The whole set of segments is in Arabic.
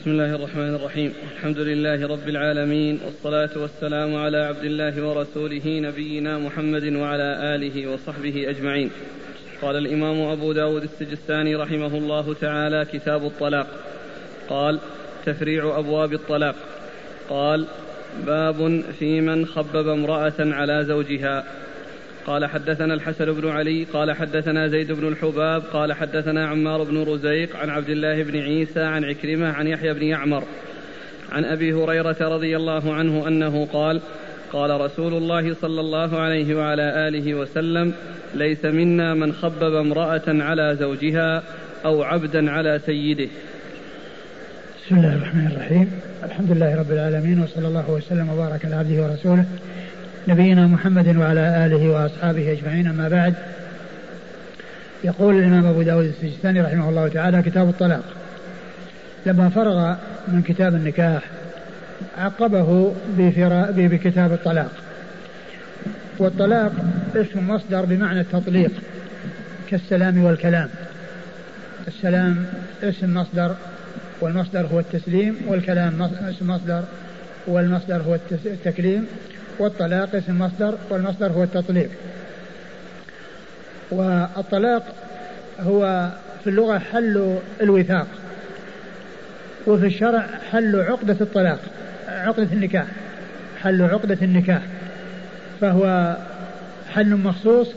بسم الله الرحمن الرحيم. الحمد لله رب العالمين والصلاة والسلام على عبد الله ورسوله نبينا محمد وعلى آله وصحبه أجمعين. قال الإمام أبو داود السجستاني رحمه الله تعالى كتاب الطلاق. قال تفريع أبواب الطلاق. قال باب في من خبب امرأة على زوجها. قال حدثنا الحسن بن علي قال حدثنا زيد بن الحباب قال حدثنا عمار بن رزيق عن عبد الله بن عيسى عن عكرمة عن يحيى بن يعمر عن أبي هريرة رضي الله عنه أنه قال قال رسول الله صلى الله عليه وعلى آله وسلم ليس منا من خبب امرأة على زوجها أو عبدا على سيده. بسم الله الرحمن الرحيم. الحمد لله رب العالمين وصلى الله وسلم وبارك على عبده ورسوله. نبينا محمد وعلى آله وأصحابه أجمعين. أما بعد يقول الإمام أبو داود السجستاني رحمه الله تعالى كتاب الطلاق. لما فرغ من كتاب النكاح عقبه بكتاب الطلاق. والطلاق اسم مصدر بمعنى التطليق كالسلام والكلام. السلام اسم مصدر والمصدر هو التسليم والكلام اسم مصدر والمصدر هو التكليم. والطلاق اسم مصدر والمصدر هو التطليق. والطلاق هو في اللغة حل الوثاق وفي الشرع حل عقدة الطلاق عقدة النكاح حل عقدة النكاح فهو حل مخصوص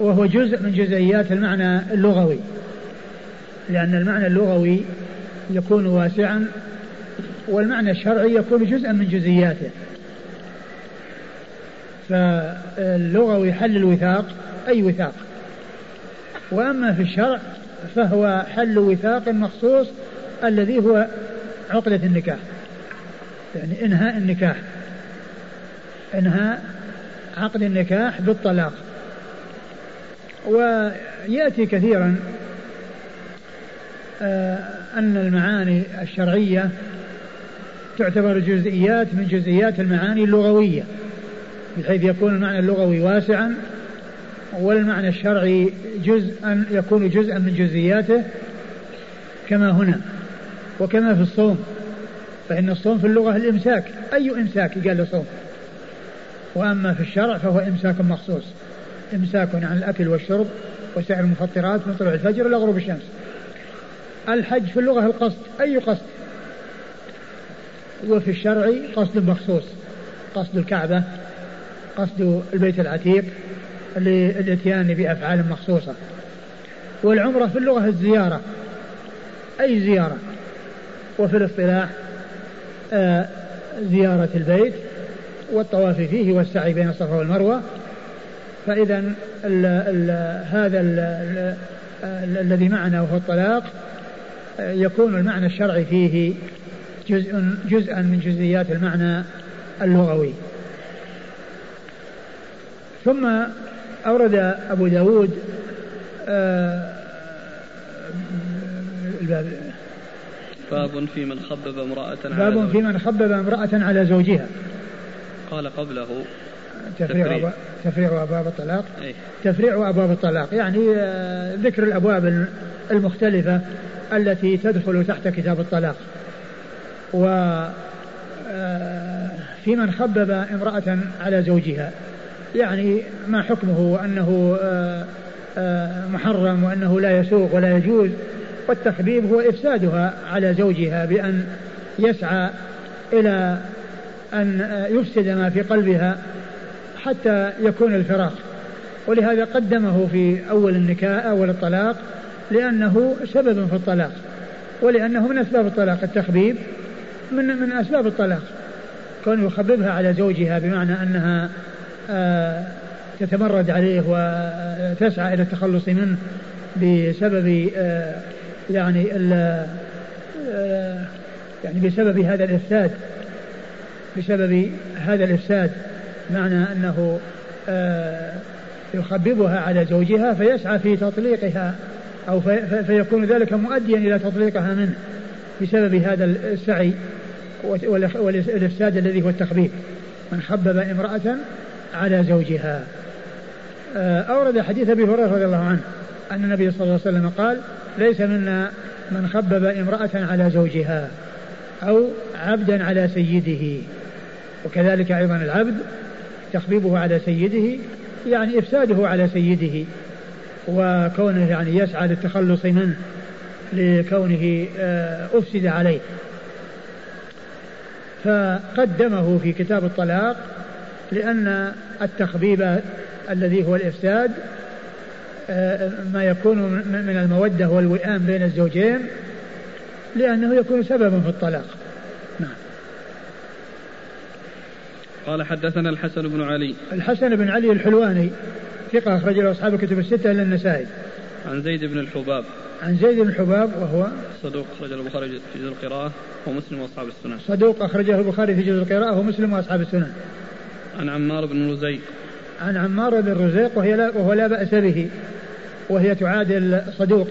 وهو جزء من جزئيات المعنى اللغوي لأن المعنى اللغوي يكون واسعا والمعنى الشرعي يكون جزءا من جزئياته. فاللغوي حل الوثاق أي وثاق؟ وأما في الشرع فهو حل وثاق مخصوص الذي هو عقدة النكاح. يعني إنهاء النكاح. إنهاء عقد النكاح بالطلاق. ويأتي كثيرا آه، أن المعاني الشرعية تعتبر جزئيات من جزئيات المعاني اللغوية بحيث يكون المعنى اللغوي واسعا والمعنى الشرعي جزءا يكون جزءا من جزئياته كما هنا وكما في الصوم. فإن الصوم في اللغة الإمساك. أي إمساك؟ قال صوم. وأما في الشرع فهو إمساك مخصوص. إمساك عن الأكل والشرب وسعر المفطرات من طلوع الفجر إلى غروب الشمس. الحج في اللغة القصد. أي قصد؟ وفي الشرع قصد مخصوص قصد الكعبة قصد البيت العتيق للاتيان بأفعال مخصوصة. والعمرة في اللغة الزيارة أي زيارة؟ وفي الاصطلاح آه زيارة البيت والطواف فيه والسعي بين الصفا والمروة. فإذا هذا الذي معنا وهو الطلاق آه، يكون المعنى الشرعي فيه جزء جزءا من جزئيات المعنى اللغوي. ثم أورد أبو داود آه، الباب. باب في من خبب امرأة على باب في من خبب امرأة على زوجها. قال قبله تفريع تفريع. أبواب الطلاق. أي. تفريع أبواب الطلاق يعني آه، ذكر الأبواب المختلفة التي تدخل تحت كتاب الطلاق. و آه، في من خبب امرأة على زوجها. يعني ما حكمه وأنه آه، آه، محرم وأنه لا يسوق ولا يجوز. والتخبيب هو إفسادها على زوجها بأن يسعى إلى أن يفسد ما في قلبها حتى يكون الفراق. ولهذا قدمه في أول النكاح أول الطلاق لأنه سبب في الطلاق ولأنه من أسباب الطلاق التخبيب. من من أسباب الطلاق. كون يخببها على زوجها بمعنى أنها آه، تتمرد عليه وتسعى إلى التخلص منه بسبب آه، يعني آه، يعني بسبب هذا الإفساد. بسبب هذا الإفساد. معنى أنه يخببها على زوجها فيسعى في تطليقها أو فيكون ذلك مؤديا إلى تطليقها منه بسبب هذا السعي. والإفساد الذي هو التخبيب. من خبب امرأة على زوجها. آه، أورد حديث أبي هريرة رضي الله عنه أن النبي صلى الله عليه وسلم قال ليس منا من خبب امرأة على زوجها أو عبدا على سيده. وكذلك أيضا العبد تخبيبه على سيده يعني إفساده على سيده وكونه يعني يسعى للتخلص منه لكونه آه، أفسد عليه. فقدمه في كتاب الطلاق لأن التخبيب الذي هو الإفساد آه، ما يكون من المودة والوئام بين الزوجين لأنه يكون سببا في الطلاق. نعم. قال حدثنا الحسن بن علي. الحسن بن علي الحلواني ثقة أخرج له أصحاب الكتب الستة إلا النسائي. عن زيد بن الحباب. عن زيد بن الحباب وهو صدوق أخرجه البخاري في جزء القراءة ومسلم وأصحاب السنن. صدوق أخرجه البخاري في جزء القراءة ومسلم وأصحاب السنن. عن عمار بن رزيق. عن عمار بن رزيق وهي لا وهو لا بأس به وهي تعادل صدوق.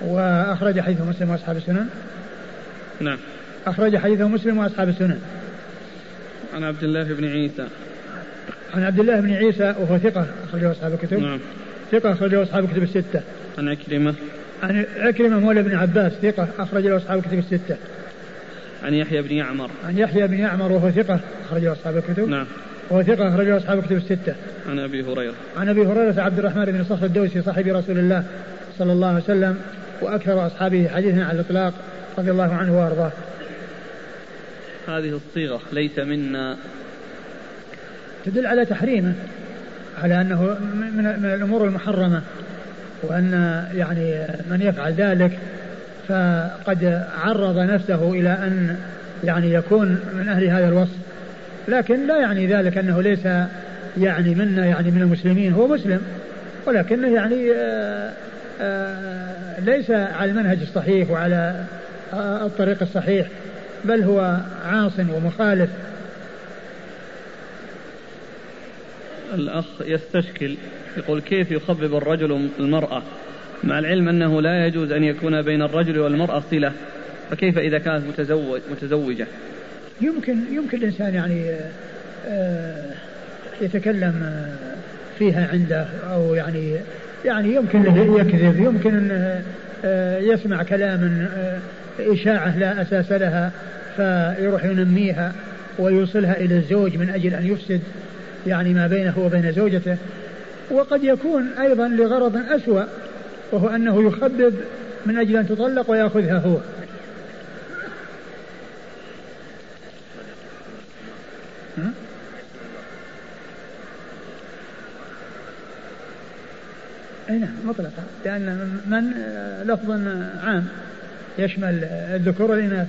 وأخرج حديثه مسلم وأصحاب السنن. نعم. أخرج حديثه مسلم وأصحاب السنن. عن عبد الله بن عيسى. عن عبد الله بن عيسى وهو ثقة أخرجه أصحاب الكتب. نعم. ثقة أخرجه أصحاب الكتب الستة. عن عكرمة. عن عكرمة مولى بن عباس ثقة أخرج له أصحاب الكتب الستة. عن يحيى بن يعمر. عن يحيى بن يعمر وهو ثقة أخرج له أصحاب الكتب. نعم. وهو ثقة أخرج له أصحاب الكتب الستة. عن أبي هريرة. عن أبي هريرة عبد الرحمن بن صخر الدوسي صاحب رسول الله صلى الله عليه وسلم وأكثر أصحابه حديثا على الإطلاق رضي الله عنه وأرضاه. هذه الصيغة ليس منا. تدل على تحريمه على أنه من, من الأمور المحرمة. وأن يعني من يفعل ذلك فقد عرض نفسه إلى أن يعني يكون من أهل هذا الوصف. لكن لا يعني ذلك أنه ليس يعني منا يعني من المسلمين هو مسلم. ولكنه يعني آآ آآ ليس على المنهج الصحيح وعلى الطريق الصحيح بل هو عاص ومخالف. الأخ يستشكل يقول كيف يخبب الرجل المرأة؟ مع العلم أنه لا يجوز أن يكون بين الرجل والمرأة صلة. فكيف إذا كانت متزوج متزوجة؟ يمكن يمكن الإنسان يعني آه، يتكلم آه، فيها عنده أو يعني يعني يمكن يكذب يمكن أنه آه، يسمع كلام إشاعة لا أساس لها فيروح ينميها ويوصلها إلى الزوج من أجل أن يفسد يعني ما بينه وبين زوجته. وقد يكون أيضا لغرض أسوأ وهو أنه يخبب من أجل أن تطلق ويأخذها هو. أي نعم مطلقا. لأن من لفظ عام يشمل الذكور والإناث.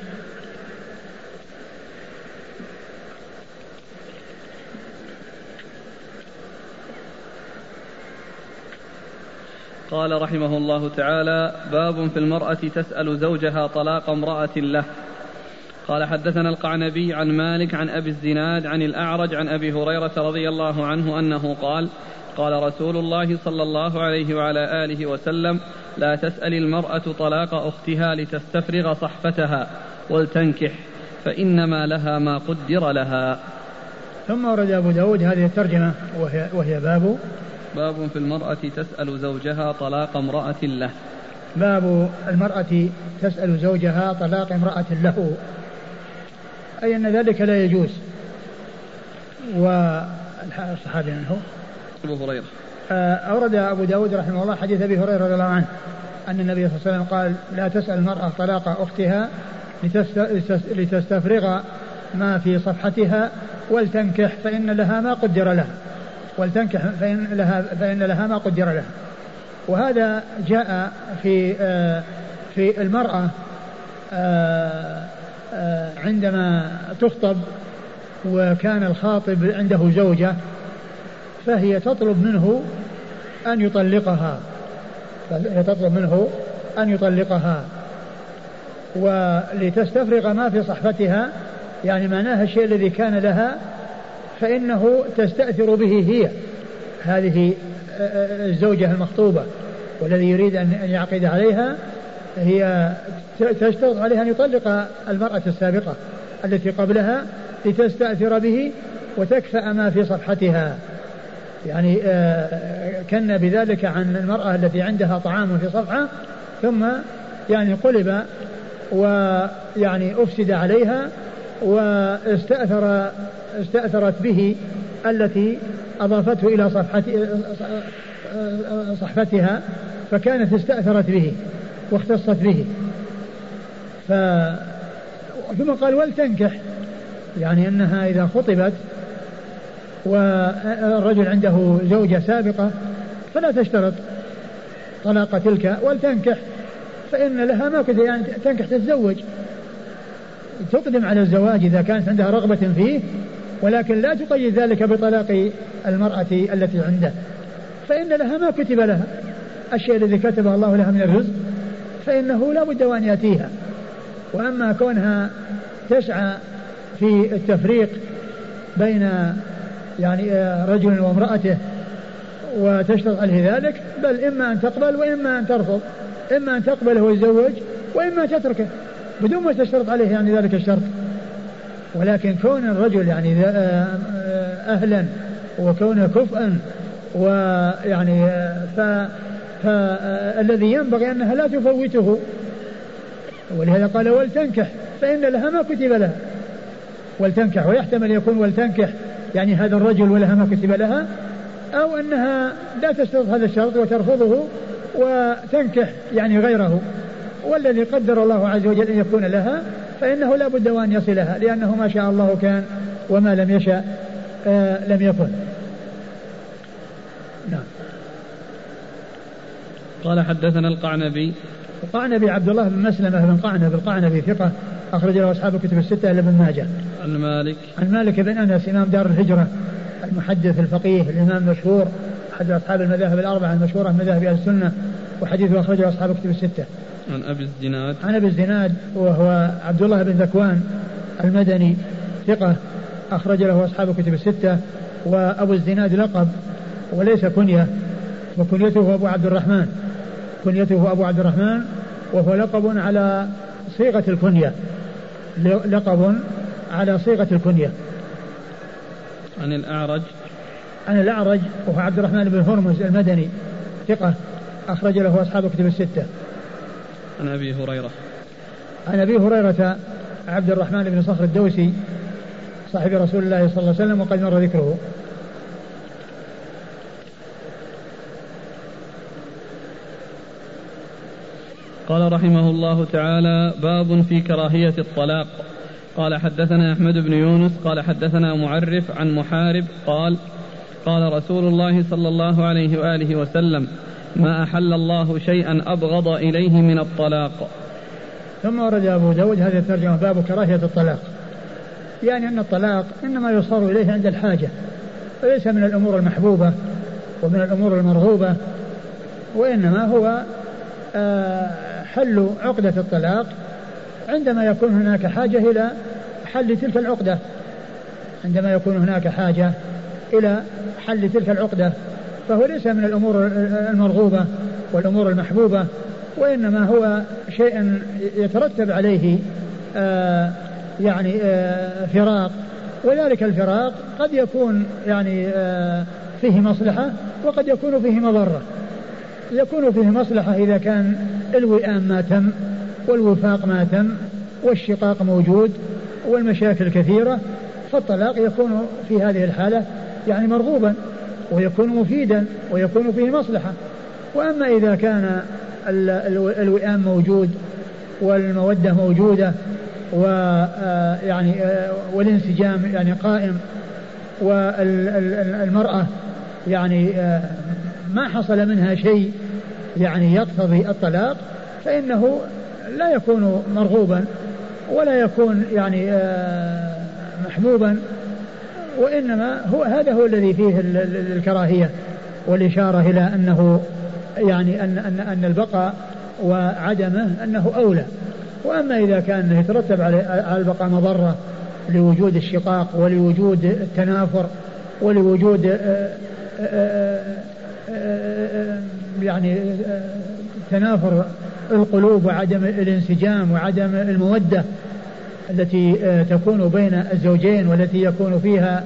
قال رحمه الله تعالى باب في المرأة تسأل زوجها طلاق امرأة له. قال حدثنا القعنبي عن مالك عن أبي الزناد عن الأعرج عن أبي هريرة رضي الله عنه أنه قال قال رسول الله صلى الله عليه وعلى آله وسلم لا تسأل المرأة طلاق أختها لتستفرغ صحفتها ولتنكح فإنما لها ما قدر لها. ثم ورد أبو داود هذه الترجمة وهي, وهي باب باب في المرأة تسأل زوجها طلاق امرأة له. باب المرأة تسأل زوجها طلاق امرأة له. أي أن ذلك لا يجوز. والصحابي من هو؟ أبو هريرة. آه، أورد أبو داود رحمه الله حديث أبي هريرة رضي الله عنه أن النبي صلى الله عليه وسلم قال لا تسأل المرأة طلاق أختها لتستفرغ ما في صفحتها ولتنكح فإن لها ما قدر لها. ولتنكح فإن لها, فإن لها ما قدر لها وهذا جاء في آه، في المرأة آه، آه، عندما تخطب وكان الخاطب عنده زوجة فهي تطلب منه أن يطلقها. فهي تطلب منه أن يطلقها. ولتستفرغ ما في صحفتها يعني معناها الشيء الذي كان لها فإنه تستأثر به هي هذه الزوجة المخطوبة والذي يريد أن يعقد عليها هي تشترط عليها أن يطلق المرأة السابقة التي قبلها لتستأثر به وتكفأ ما في صفحتها. يعني كن بذلك عن المرأة التي عندها طعام في صفحة ثم يعني قلب ويعني أفسد عليها واستأثر استأثرت به التي أضافته إلى صحفتها فكانت استأثرت به واختصت به. ف ثم قال ولتنكح يعني أنها إذا خطبت والرجل عنده زوجة سابقة فلا تشترط طلاق تلك ولتنكح فإن لها ما كنت يعني تنكح تتزوج. تقدم على الزواج إذا كانت عندها رغبة فيه ولكن لا تقيد ذلك بطلاق المرأة التي عنده. فإن لها ما كتب لها. الشيء الذي كتبه الله لها من الرزق فإنه لا بد وأن يأتيها. وأما كونها تسعى في التفريق بين يعني رجل وامرأته وتشترط عليه ذلك بل إما أن تقبل وإما أن ترفض. إما أن تقبله ويتزوج وإما تتركه. بدون ما تشترط عليه يعني ذلك الشرط. ولكن كون الرجل يعني أهلا وكونه كفءا ويعني ف فالذي ينبغي أنها لا تفوته. ولهذا قال ولتنكح فإن لها ما كتب لها. ولتنكح ويحتمل يكون ولتنكح يعني هذا الرجل ولها ما كتب لها أو أنها لا تشترط هذا الشرط وترفضه وتنكح يعني غيره. والذي قدر الله عز وجل أن يكون لها فإنه لا بد وأن يصلها لأنه ما شاء الله كان وما لم يشأ آه لم يكن نعم قال حدثنا القعنبي القعنبي عبد الله بن مسلمة بن قعنب القعنبي ثقة أخرج له أصحاب الكتب الستة إلا ابن ماجه. عن مالك. عن مالك بن أنس إمام دار الهجرة المحدث الفقيه الإمام المشهور أحد أصحاب المذاهب الأربعة المشهورة مذاهب أهل السنة وحديثه أخرجه أصحاب الكتب الستة. عن أبي الزناد. عن أبي الزناد وهو عبد الله بن ذكوان المدني ثقة أخرج له أصحاب الكتب الستة وأبو الزناد لقب وليس كنية وكنيته أبو عبد الرحمن. كنيته أبو عبد الرحمن وهو لقب على صيغة الكنية. لقب على صيغة الكنية. عن الأعرج. عن الأعرج وهو عبد الرحمن بن هرمز المدني ثقة أخرج له أصحاب كتب الستة. عن أبي هريرة. عن أبي هريرة عبد الرحمن بن صخر الدوسي صاحب رسول الله صلى الله عليه وسلم وقد مر ذكره. قال رحمه الله تعالى باب في كراهية الطلاق. قال حدثنا أحمد بن يونس قال حدثنا معرف عن محارب قال قال رسول الله صلى الله عليه وآله وسلم ما أحل الله شيئا أبغض إليه من الطلاق. ثم ورد أبو داود هذه الترجمة باب كراهية الطلاق. يعني أن الطلاق إنما يصار إليه عند الحاجة وليس من الأمور المحبوبة ومن الأمور المرغوبة وإنما هو آه، حل عقدة الطلاق عندما يكون هناك حاجة إلى حل تلك العقدة. عندما يكون هناك حاجة إلى حل تلك العقدة فهو ليس من الأمور المرغوبة والأمور المحبوبة وإنما هو شيء يترتب عليه آه يعني آه فراق. وذلك الفراق قد يكون يعني آه فيه مصلحة وقد يكون فيه مضرة. يكون فيه مصلحة إذا كان الوئام ما تم والوفاق ما تم والشقاق موجود والمشاكل كثيرة فالطلاق يكون في هذه الحالة يعني مرغوبا. ويكون مفيدا ويكون فيه مصلحة. وأما إذا كان الوئام موجود والمودة موجودة ويعني والانسجام يعني قائم والمرأة يعني ما حصل منها شيء يعني يقتضي الطلاق فإنه لا يكون مرغوبا ولا يكون يعني آه، محبوبا وإنما هو هذا هو الذي فيه الكراهية والإشارة إلى أنه يعني أن أن أن البقاء وعدمه أنه أولى. وأما إذا كان يترتب على البقاء مضرة لوجود الشقاق ولوجود التنافر ولوجود آه، آه، يعني تنافر القلوب وعدم الانسجام وعدم المودة التي آه، تكون بين الزوجين والتي يكون فيها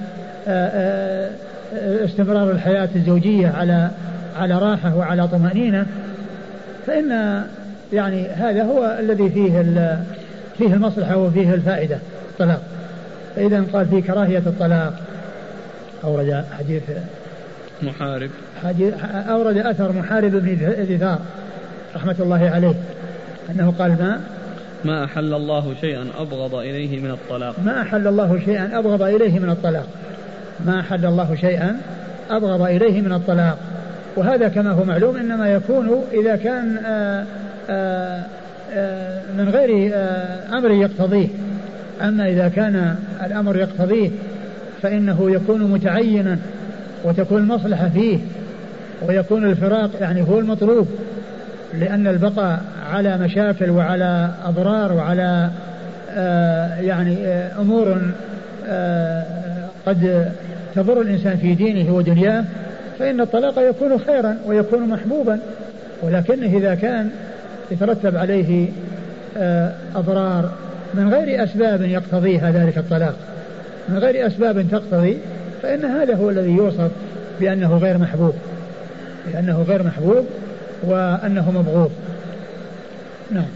آه، آه، استمرار الحياة الزوجية على على راحة وعلى طمأنينة فإن يعني هذا هو الذي فيه فيه المصلحة وفيه الفائدة الطلاق. فإذا قال في كراهية الطلاق أورد حديث محارب. أورد أثر محارب بن دثار رحمة الله عليه أنه قال ما؟ ما أحل الله شيئا أبغض إليه من الطلاق. ما أحل الله شيئا أبغض إليه من الطلاق. ما أحل الله شيئا أبغض إليه من الطلاق. وهذا كما هو معلوم إنما يكون إذا كان آآ آآ آآ من غير أمر يقتضيه. أما إذا كان الأمر يقتضيه فإنه يكون متعينا وتكون المصلحة فيه ويكون الفراق يعني هو المطلوب. لأن البقاء على مشاكل وعلى أضرار وعلى آه يعني آه أمور آه قد تضر الإنسان في دينه ودنياه فإن الطلاق يكون خيرا ويكون محبوبا. ولكنه إذا كان يترتب عليه أضرار من غير أسباب يقتضيها ذلك الطلاق من غير أسباب تقتضي فإن هذا هو الذي يوصف بأنه غير محبوب بأنه غير محبوب. وأنه مبغوض. نعم.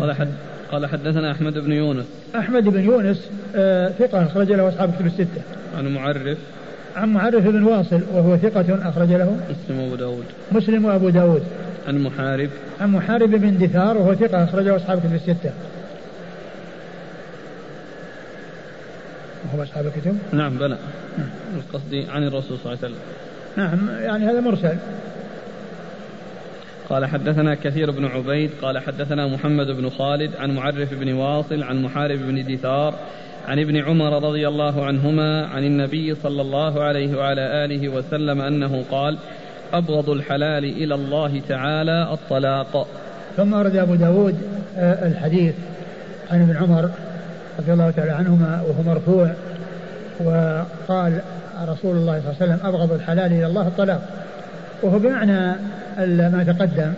قال حد قال حدثنا أحمد بن يونس. أحمد بن يونس آه ثقة أخرج له أصحاب كتب الستة. عن معرف. عن معرف بن واصل وهو ثقة أخرج له. مسلم وأبو داود. مسلم وأبو داود. عن محارب. عن محارب بن دثار وهو ثقة أخرجه أصحاب كتب الستة. وهو أصحاب الكتب؟ نعم بلى. قصدي عن الرسول صلى الله عليه وسلم. نعم يعني هذا مرسل. قال حدثنا كثير بن عبيد قال حدثنا محمد بن خالد عن معرف بن واصل عن محارب بن دثار عن ابن عمر رضي الله عنهما عن النبي صلى الله عليه وعلى آله وسلم أنه قال أبغض الحلال إلى الله تعالى الطلاق. ثم ورد أبو داود آه، الحديث عن ابن عمر رضي الله تعالى عنهما وهو مرفوع وقال رسول الله صلى الله عليه وسلم أبغض الحلال إلى الله الطلاق. وهو بمعنى ما تقدم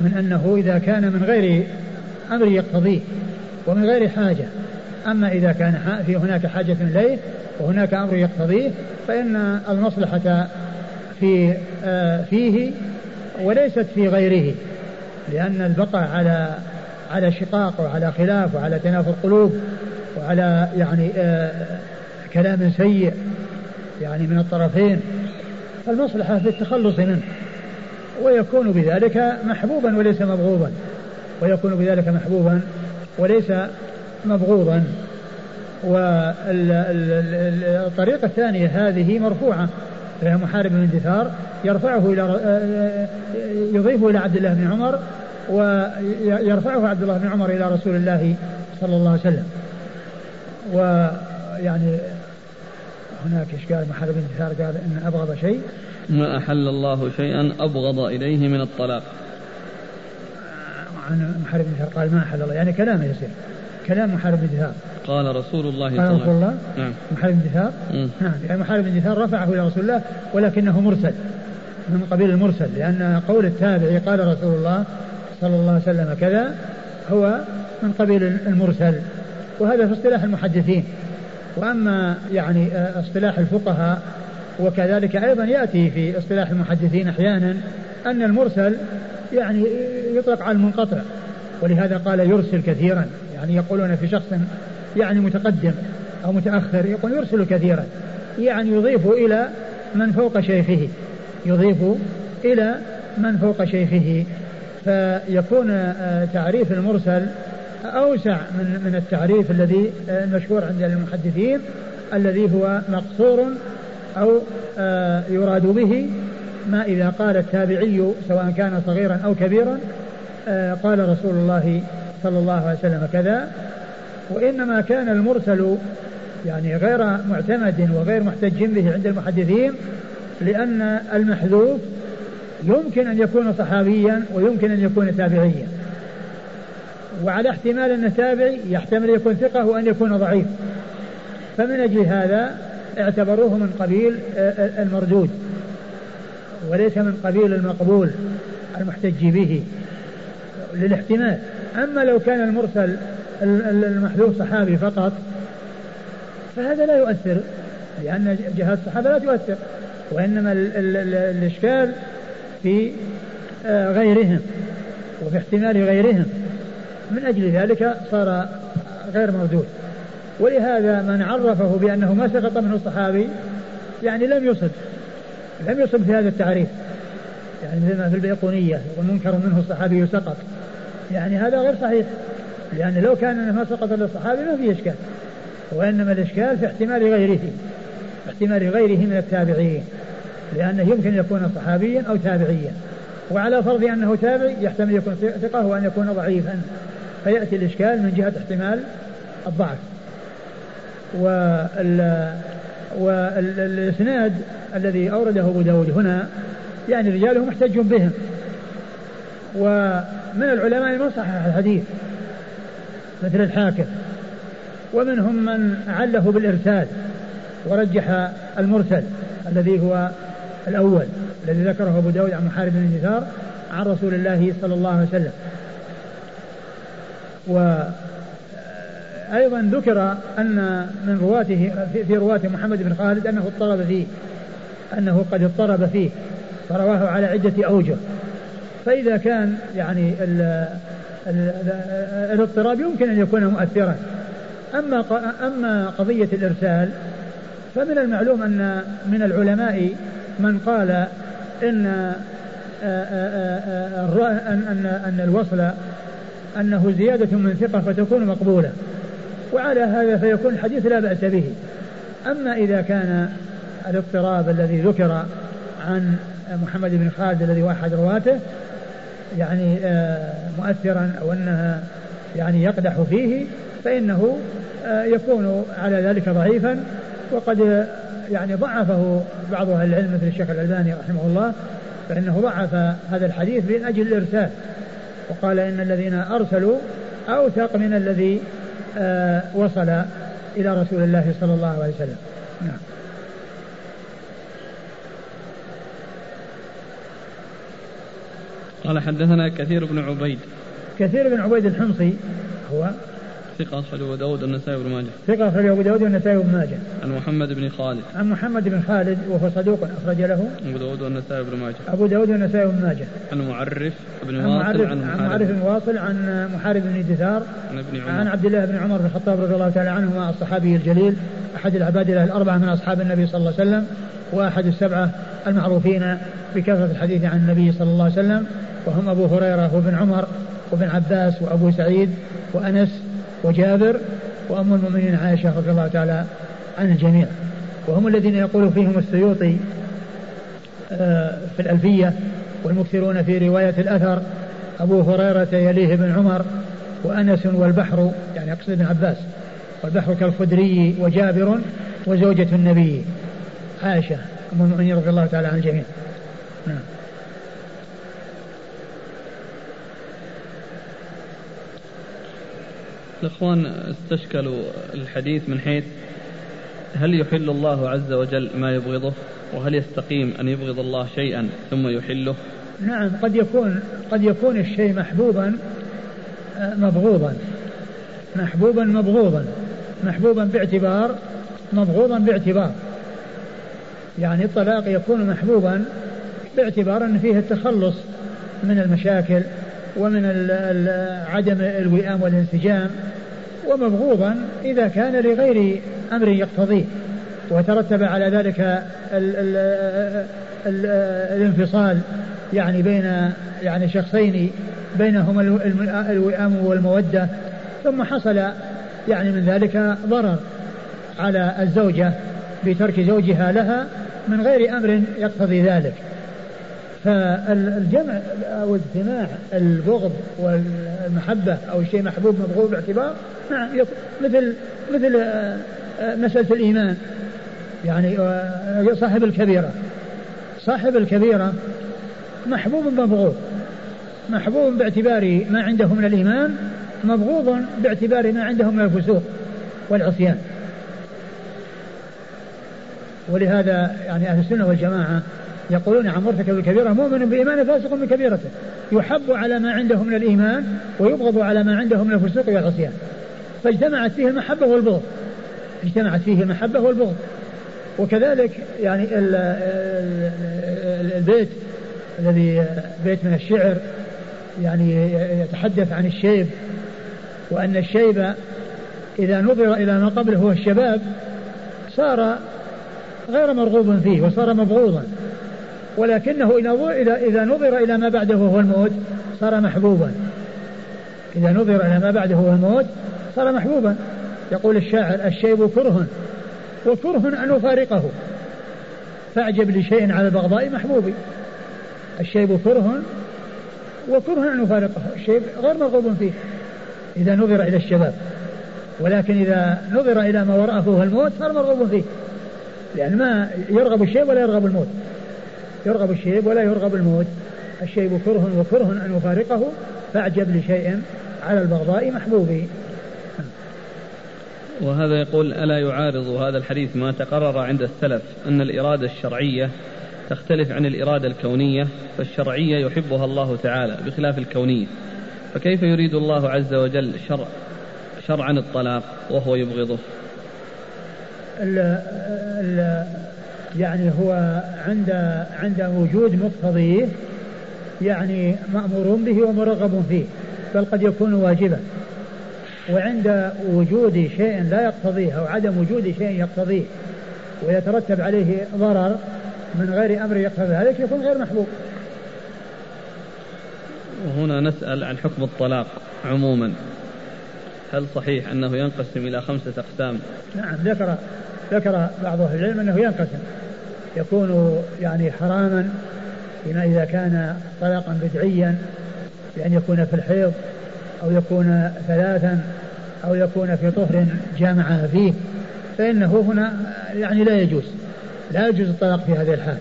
من أنه إذا كان من غير أمر يقتضيه ومن غير حاجة. أما إذا كان في هناك حاجة إليه وهناك أمر يقتضيه فإن المصلحة في آه، فيه وليست في غيره لأن البقاء على على شقاق وعلى خلاف وعلى تنافر قلوب وعلى يعني آه، كلام سيء يعني من الطرفين. المصلحة في التخلص منه ويكون بذلك محبوبا وليس مبغوضا. ويكون بذلك محبوبا وليس مبغوضا. والطريقة الثانية هذه مرفوعة فهي محارب بن دثار يرفعه إلى يضيفه إلى عبد الله بن عمر ويرفعه عبد الله بن عمر إلى رسول الله صلى الله عليه وسلم. ويعني هناك إشكال محارب بن دثار قال إن أبغض شيء. ما أحل الله شيئا أبغض إليه من الطلاق. عن محارب بن قال ما أحل الله. يعني كلامه يصير. كلام محارب بن دثار قال رسول الله صلى الله عليه وسلم الله نعم. محارب بن دثار نعم. يعني محارب بن دثار رفعه إلى رسول الله ولكنه مرسل. من قبيل المرسل. لأن قول التابعي قال رسول الله صلى الله عليه وسلم كذا هو من قبيل المرسل. وهذا في اصطلاح المحدثين. وأما يعني اصطلاح الفقهاء وكذلك أيضا يأتي في اصطلاح المحدثين أحيانا أن المرسل يعني يطلق على المنقطع ولهذا قال يرسل كثيرا يعني يقولون في شخص يعني متقدم أو متأخر يقول يرسل كثيرا يعني يضيف إلى من فوق شيخه يضيف إلى من فوق شيخه فيكون آه، تعريف المرسل أوسع من من التعريف الذي آه، المشهور عند المحدثين الذي هو مقصور أو آه، يراد به ما إذا قال التابعي سواء كان صغيرا أو كبيرا آه، قال رسول الله صلى الله عليه وسلم كذا. وإنما كان المرسل يعني غير معتمد وغير محتج به عند المحدثين لأن المحذوف يمكن أن يكون صحابيا ويمكن أن يكون تابعيا. وعلى احتمال أنه تابعي يحتمل يكون ثقة وأن يكون ضعيف. فمن أجل هذا اعتبروه من قبيل آه، آه، المردود. وليس من قبيل المقبول المحتج به. للاحتمال. أما لو كان المرسل المحذوف صحابي فقط فهذا لا يؤثر لأن جهات الصحابة لا تؤثر. وإنما الإشكال في آه، غيرهم وفي احتمال غيرهم. من أجل ذلك صار غير مردود. ولهذا من عرفه بأنه ما سقط منه الصحابي يعني لم يصب لم يصب في هذا التعريف. يعني مثل ما في البيقونية ومنكر منه الصحابي سقط. يعني هذا غير صحيح لأن لو كان ما سقط للصحابي ما في إشكال. وإنما الإشكال في احتمال غيره احتمال غيره من التابعين لأنه يمكن يكون صحابيا أو تابعيا. وعلى فرض أنه تابع يحتمل يكون ثقة وأن يكون ضعيفا. فيأتي الإشكال من جهة احتمال الضعف. وال والإسناد الذي أورده أبو داود هنا يعني رجاله محتج بهم. ومن العلماء من صحح الحديث مثل الحاكم. ومنهم من عله بالإرسال ورجح المرسل الذي هو الأول الذي ذكره أبو داود عن محارب بن نثار عن رسول الله صلى الله عليه وسلم. وأيضا ذكر أن من رواته في رواة محمد بن خالد أنه اضطرب فيه أنه قد اضطرب فيه فرواه على عدة أوجه. فإذا كان يعني ال ال الاضطراب يمكن أن يكون مؤثرا. أما أما قضية الإرسال فمن المعلوم أن من العلماء من قال إن أن أن الوصل أنه زيادة من ثقة فتكون مقبولة. وعلى هذا فيكون الحديث لا بأس به. أما إذا كان الاضطراب الذي ذكر عن محمد بن خالد الذي واحد رواته يعني مؤثرا أو أنها يعني يقدح فيه فإنه يكون على ذلك ضعيفا. وقد يعني ضعفه بعض أهل العلم مثل الشيخ الألباني رحمه الله فإنه ضعف هذا الحديث من أجل الإرسال. وقال إن الذين أرسلوا أوثق من الذي آه وصل إلى رسول الله صلى الله عليه وسلم. نعم. قال حدثنا كثير بن عبيد. كثير بن عبيد الحمصي هو ثقة أخرجه أبو داود والنسائي بن ماجه. ثقة أخرجه أبو داود والنسائي بن ماجه. عن محمد بن خالد. عن محمد بن خالد وهو صدوق أخرج له. أبو داود والنسائي بن ماجه. أبو داود والنسائي بن ماجه. عن معرف بن عن واصل عن عن معرف بن واصل عن محارب بن دثار عن ابن عن عمر عبد الله بن عمر بن الخطاب رضي الله تعالى عنهما الصحابي الجليل أحد العبادلة الأربعة من أصحاب النبي صلى الله عليه وسلم وأحد السبعة المعروفين بكثرة الحديث عن النبي صلى الله عليه وسلم وهم أبو هريرة وابن عمر وابن عباس وأبو سعيد وأنس وجابر وأم المؤمنين عائشة رضي الله تعالى عن الجميع. وهم الذين يقول فيهم السيوطي آه، في الألفية والمكثرون في رواية الأثر أبو هريرة يليه بن عمر وأنس والبحر يعني يقصد ابن عباس والبحر كالخدري وجابر وزوجة النبي عائشة أم المؤمنين رضي الله تعالى عن الجميع. نعم. الإخوان استشكلوا الحديث من حيث هل يحل الله عز وجل ما يبغضه؟ وهل يستقيم أن يبغض الله شيئا ثم يحله؟ نعم قد يكون قد يكون الشيء محبوبا آه، مبغوضا. محبوبا مبغوضا. محبوبا باعتبار مبغوضا باعتبار. يعني الطلاق يكون محبوبا باعتبار أن فيه التخلص من المشاكل. ومن عدم الوئام والانسجام ومبغوضا إذا كان لغير أمر يقتضيه وترتب على ذلك ال ال ال الانفصال يعني بين يعني شخصين بينهما الوئام والمودة ثم حصل يعني من ذلك ضرر على الزوجة بترك زوجها لها من غير أمر يقتضي ذلك. فالجمع أو اجتماع البغض والمحبة أو الشيء محبوب مبغوض باعتبار نعم مثل مثل آه، آه، مسألة الإيمان. يعني آه، صاحب الكبيرة صاحب الكبيرة محبوب مبغوض محبوب باعتبار ما عنده من الإيمان مبغوض باعتبار ما عنده من الفسوق والعصيان. ولهذا يعني أهل السنة والجماعة يقولون عن مرتكب الكبيرة مؤمن بإيمانه فاسق من كبيرته يحب على ما عنده من الإيمان ويبغض على ما عنده من الفسوق والعصيان. فاجتمعت فيه المحبة والبغض. اجتمعت فيه المحبة والبغض. وكذلك يعني ال- ال- البيت الذي بيت من الشعر يعني يتحدث عن الشيب وأن الشيب إذا نظر إلى ما قبله هو الشباب صار غير مرغوب فيه وصار مبغوضا. ولكنه إذا نظر إلى ما بعده هو الموت صار محبوبا. إذا نظر إلى ما بعده هو الموت صار محبوبا. يقول الشاعر الشيب كره وكره أن أفارقه. فاعجب لشيء على البغضاء محبوبي. الشيب كره وكره أن أفارقه. الشيب غير مرغوب فيه. إذا نظر إلى الشباب. ولكن إذا نظر إلى ما وراءه هو الموت صار مرغوب فيه. لأن ما يرغب الشيب ولا يرغب الموت. يرغب الشيب ولا يرغب الموت. الشيب كره وكره أن يفارقه فاعجب لشيء على البغضاء محبوبي وهذا يقول ألا يعارض هذا الحديث ما تقرر عند السلف أن الإرادة الشرعية تختلف عن الإرادة الكونية فالشرعية يحبها الله تعالى بخلاف الكونية. فكيف يريد الله عز وجل شرع شرعا الطلاق وهو يبغضه؟ ال ال يعني هو عند عند وجود مقتضيه يعني مأمور به ومرغب فيه بل قد يكون واجبا. وعند وجود شيء لا يقتضيه أو عدم وجود شيء يقتضيه ويترتب عليه ضرر من غير أمر يقتضي ذلك يكون غير محبوب. وهنا نسأل عن حكم الطلاق عموما. هل صحيح أنه ينقسم إلى خمسة أقسام؟ نعم ذكر ذكر بعض أهل العلم أنه ينقسم يكون يعني حراما فيما إذا كان طلاقا بدعيا بأن يكون في الحيض أو يكون ثلاثا أو يكون في طهر جامع فيه فإنه هنا يعني لا يجوز لا يجوز الطلاق في هذه الحال.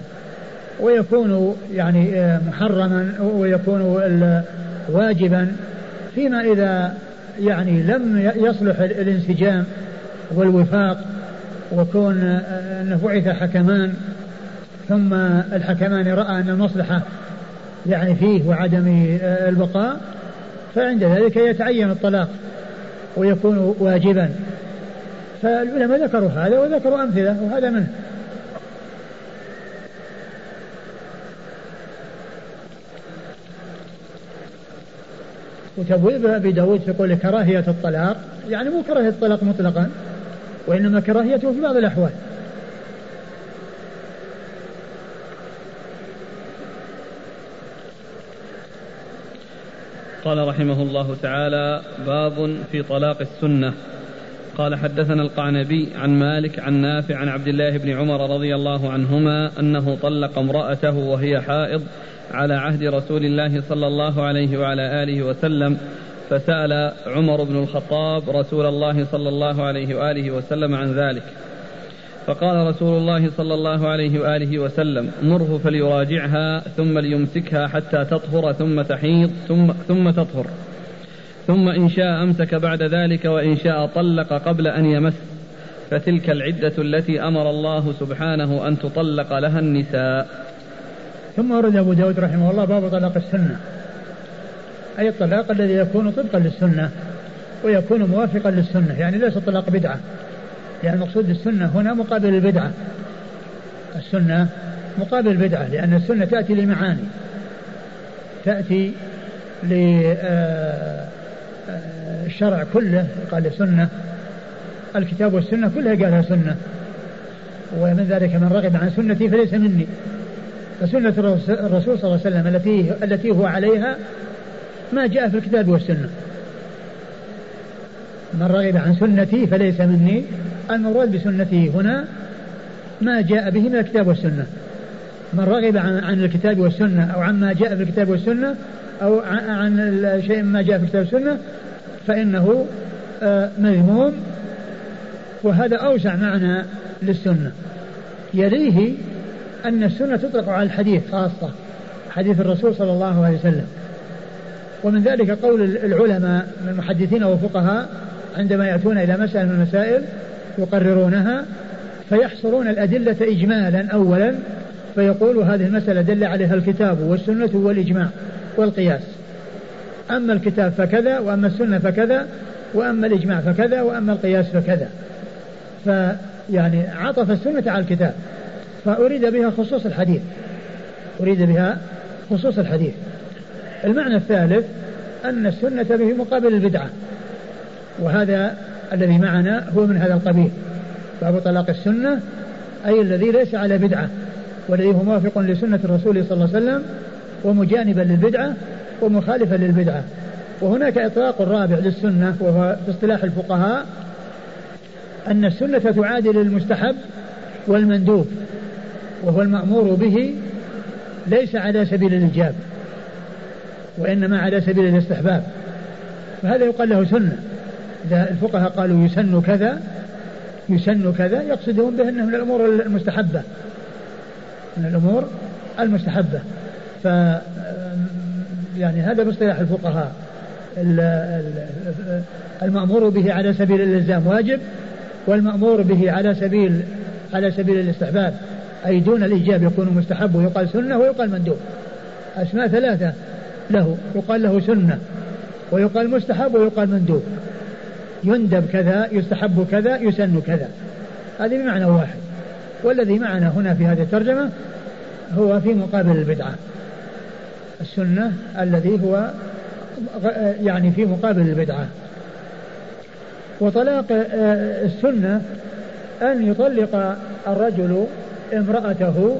ويكون يعني محرما ويكون واجبا فيما إذا يعني لم يصلح الانسجام والوفاق وكون أنه بعث حكمان ثم الحكمان رأى أن المصلحة يعني فيه وعدم آه، البقاء فعند ذلك يتعين الطلاق ويكون واجبا. فالعلماء ذكروا هذا وذكروا أمثلة وهذا منه. وتبويب أبي داود يقول كراهية الطلاق يعني مو كراهية الطلاق مطلقا. وإنما كراهيته في بعض الأحوال. قال رحمه الله تعالى باب في طلاق السنة. قال حدثنا القعنبي عن مالك عن نافع عن عبد الله بن عمر رضي الله عنهما أنه طلق امرأته وهي حائض على عهد رسول الله صلى الله عليه وعلى آله وسلم فسأل عمر بن الخطاب رسول الله صلى الله عليه وآله وسلم عن ذلك فقال رسول الله صلى الله عليه وآله وسلم مره فليراجعها ثم ليمسكها حتى تطهر ثم تحيض ثم ثم تطهر ثم إن شاء أمسك بعد ذلك وإن شاء طلق قبل أن يمس فتلك العدة التي أمر الله سبحانه أن تطلق لها النساء. ثم ورد أبو داود رحمه الله باب طلاق السنة. أي الطلاق الذي يكون طبقا للسنة ويكون موافقا للسنة، يعني ليس طلاق بدعة. يعني المقصود السنة هنا مقابل البدعة. السنة مقابل البدعة لأن السنة تأتي لمعاني تأتي للشرع آه، آه، كله قال سنة. الكتاب والسنة كلها قالها سنة. ومن ذلك من رغب عن سنتي فليس مني. فسنة الرسول صلى الله عليه وسلم التي التي هو عليها ما جاء في الكتاب والسنة. من رغب عن سنتي فليس مني. المراد بسنته هنا ما جاء به من الكتاب والسنة. من رغب عن, عن الكتاب والسنة أو عما جاء في الكتاب والسنة أو عن شيء ما جاء في الكتاب والسنة فإنه آه، مذموم. وهذا أوسع معنى للسنة. يليه أن السنة تطلق على الحديث خاصة حديث الرسول صلى الله عليه وسلم. ومن ذلك قول العلماء من المحدثين والفقهاء عندما يأتون إلى مسألة من المسائل يقررونها فيحصرون الأدلة إجمالا أولا فيقول هذه المسألة دل عليها الكتاب والسنة والإجماع والقياس. أما الكتاب فكذا وأما السنة فكذا وأما الإجماع فكذا وأما القياس فكذا. فيعني عطف السنة على الكتاب فأريد بها خصوص الحديث. أريد بها خصوص الحديث. المعنى الثالث أن السنة في مقابل البدعة وهذا الذي معنا هو من هذا القبيل. باب طلاق السنة أي الذي ليس على بدعة والذي هو موافق لسنة الرسول صلى الله عليه وسلم ومجانبا للبدعة ومخالفا للبدعة. وهناك إطلاق رابع للسنة وهو في اصطلاح الفقهاء أن السنة تعادل المستحب والمندوب وهو المأمور به ليس على سبيل الإيجاب. وإنما على سبيل الاستحباب. فهذا يقال له سنة. إذا الفقهاء قالوا يسن كذا يسن كذا يقصدون به أنه من الأمور المستحبة. من الأمور المستحبة. ف يعني هذا باصطلاح الفقهاء. المأمور به على سبيل الإلزام واجب والمأمور به على سبيل على سبيل الاستحباب. أي دون الإيجاب يكون مستحب ويقال سنة ويقال مندوب. أسماء ثلاثة. له يقال له سنة ويقال مستحب ويقال مندوب. يندب كذا يستحب كذا يسن كذا. هذه بمعنى واحد. والذي معنا هنا في هذه الترجمة هو في مقابل البدعة. السنة الذي هو يعني في مقابل البدعة. وطلاق آه، السنة أن يطلق الرجل امرأته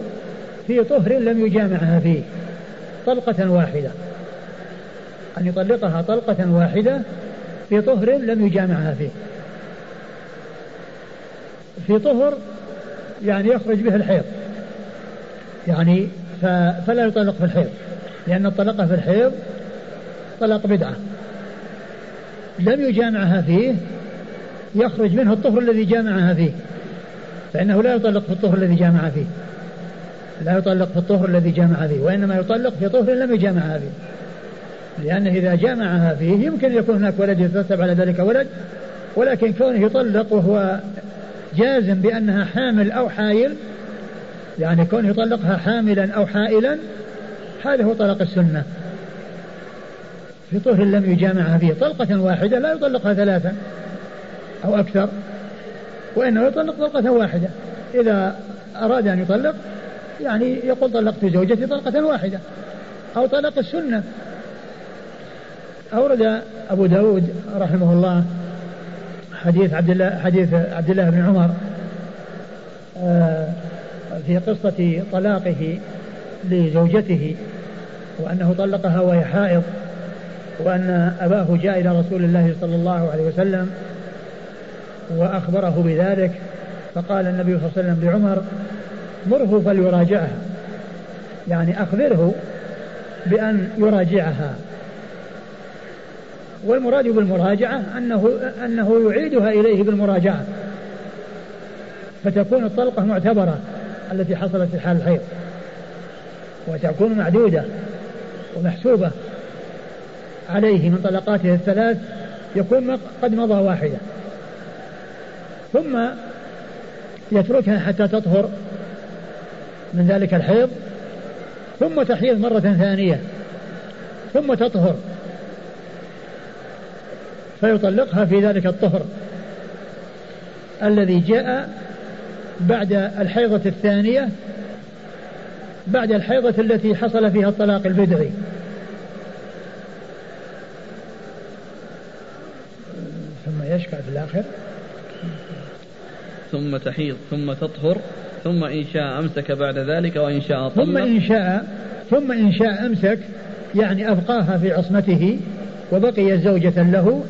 في طهر لم يجامعها فيه طلقة واحدة. أن يطلقها طلقة واحدة في طهر لم يجامعها فيه. في طهر يعني يخرج به الحيض. يعني فلا يطلق في الحيض. لأن الطلقة في الحيض طلاق بدعة. لم يجامعها فيه يخرج منه الطهر الذي جامعها فيه. فإنه لا يطلق في الطهر الذي جامع فيه. لا يطلق في الطهر الذي جامع فيه وإنما يطلق في طهر لم يجامعها فيه. لأنه إذا جامعها فيه يمكن يكون هناك ولد يترتب على ذلك ولد ولكن كونه يطلق وهو جازم بأنها حامل أو حائل يعني كونه يطلقها حاملا أو حائلا هذا هو طلاق السنة. في طهر لم يجامعها فيه. طلقة واحدة لا يطلقها ثلاثا أو أكثر وإنه يطلق طلقة واحدة. إذا أراد أن يطلق يعني يقول طلقت زوجتي طلقة واحدة أو طلق السنة. أورد أبو داود رحمه الله حديث عبد الله حديث عبد الله بن عمر آه، في قصة طلاقه لزوجته وأنه طلقها وهي حائض وأن أباه جاء إلى رسول الله صلى الله عليه وسلم وأخبره بذلك فقال النبي صلى الله عليه وسلم لعمر مره فليراجعها. يعني أخبره بأن يراجعها. والمراد بالمراجعة أنه أنه يعيدها إليه بالمراجعة. فتكون الطلقة معتبرة التي حصلت في حال الحيض. وتكون معدودة ومحسوبة عليه من طلقاته الثلاث يكون قد مضى واحدة. ثم يتركها حتى تطهر من ذلك الحيض ثم تحيض مرة ثانية ثم تطهر. فيطلقها في ذلك الطهر الذي جاء بعد الحيضة الثانية بعد الحيضة التي حصل فيها الطلاق البدعي. ثم يشكى في الآخر. ثم تحيض ثم تطهر ثم إن شاء أمسك بعد ذلك وإن شاء طلق. ثم إن شاء ثم إن شاء أمسك يعني أبقاها في عصمته وبقي زوجة له.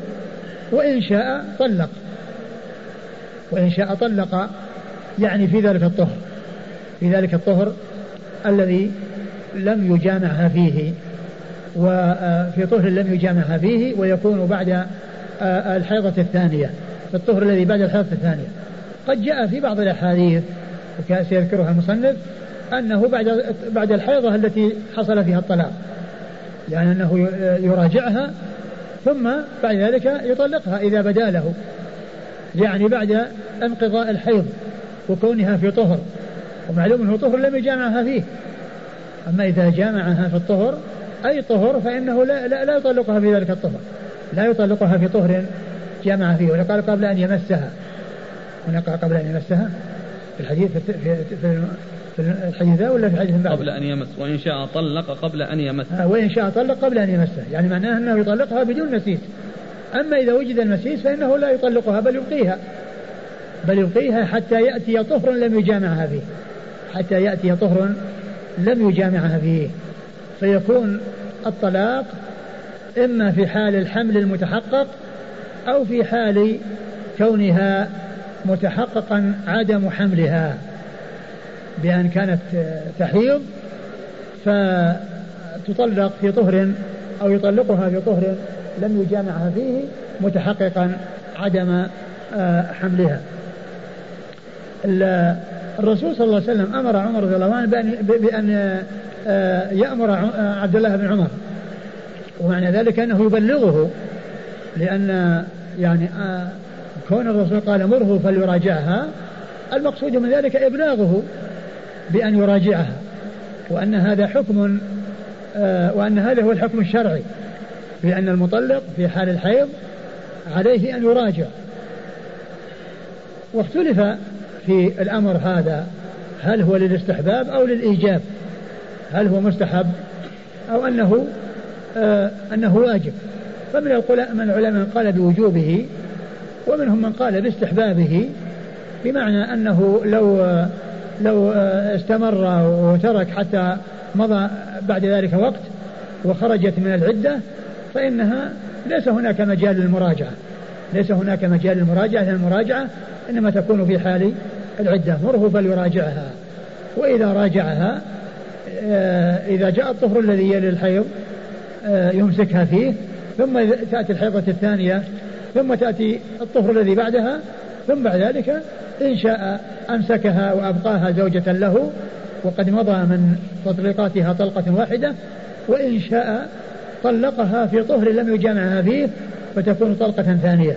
وإن شاء طلق. وإن شاء طلق يعني في ذلك الطهر. في ذلك الطهر الذي لم يجامعها فيه. وفي طهر لم يجامعها فيه ويكون بعد الحيضة الثانية. في الطهر الذي بعد الحيضة الثانية. قد جاء في بعض الأحاديث سيذكرها المصنف أنه بعد بعد الحيضة التي حصل فيها الطلاق. يعني أنه يراجعها ثم بعد ذلك يطلقها إذا بدأ له يعني بعد انقضاء الحيض وكونها في طهر ومعلوم أنه طهر لم يجامعها فيه. أما إذا جامعها في الطهر أي طهر فإنه لا, لا, لا يطلقها في ذلك الطهر لا يطلقها في طهر جامع فيه. ولقال قبل أن يمسها هنا قال قبل أن يمسها في الحديث في, في, في الحديث ذا ولا في الحديث بعد قبل أن يمس وإن شاء طلق قبل أن يمس. آه وإن شاء طلق قبل أن يمسه يعني معناه أنه يطلقها بدون مسيس. أما إذا وجد المسيس فإنه لا يطلقها بل يبقيها بل يبقيها حتى يأتي طهر لم يجامعها فيه. حتى يأتي طهر لم يجامعها فيه. فيكون الطلاق إما في حال الحمل المتحقق أو في حال كونها متحققا عدم حملها. بأن كانت تحيض فتطلق في طهر أو يطلقها في طهر لم يجامعها فيه متحققا عدم آه، حملها. الرسول صلى الله عليه وسلم أمر عمر رضي الله عنه بأن, آه، يأمر آه، عبد الله بن عمر. ومعنى ذلك أنه يبلغه لأن يعني كون الرسول قال مره فليراجعها المقصود من ذلك إبلاغه. بأن يراجعها وأن هذا حكم وأن هذا هو الحكم الشرعي بأن المطلق في حال الحيض عليه أن يراجع. واختلف في الأمر هذا هل هو للاستحباب أو للإيجاب؟ هل هو مستحب أو أنه آه أنه واجب؟ فمن من العلماء قال بوجوبه ومنهم من قال باستحبابه بمعنى أنه لو لو استمر وترك حتى مضى بعد ذلك وقت وخرجت من العدة فإنها ليس هناك مجال للمراجعة. ليس هناك مجال للمراجعة لأن المراجعة إنما تكون في حال العدة. مره فليراجعها. وإذا راجعها آه، إذا جاء الطهر الذي يلي الحيض آه، يمسكها فيه ثم تأتي الحيضة الثانية ثم تأتي الطهر الذي بعدها ثم بعد ذلك إن شاء أمسكها وأبقاها زوجة له وقد مضى من تطليقاتها طلقة واحدة وإن شاء طلقها في طهر لم يجامعها فيه فتكون طلقة ثانية.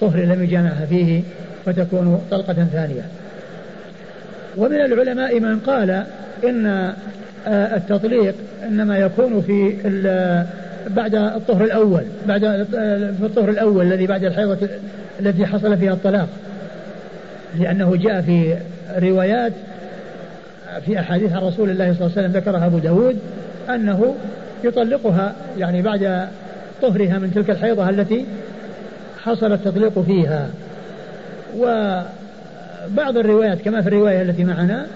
طهر لم يجامعها فيه فتكون طلقة ثانية. ومن العلماء من قال إن آه، التطليق إنما يكون في بعد الطهر الأول بعد في الطهر الأول الذي بعد الحيضة التي حصل فيها الطلاق. لأنه جاء في روايات في أحاديث عن رسول الله صلى الله عليه وسلم ذكرها أبو داود أنه يطلقها يعني بعد طهرها من تلك الحيضة التي حصل التطليق فيها. وبعض الروايات كما في الرواية التي معنا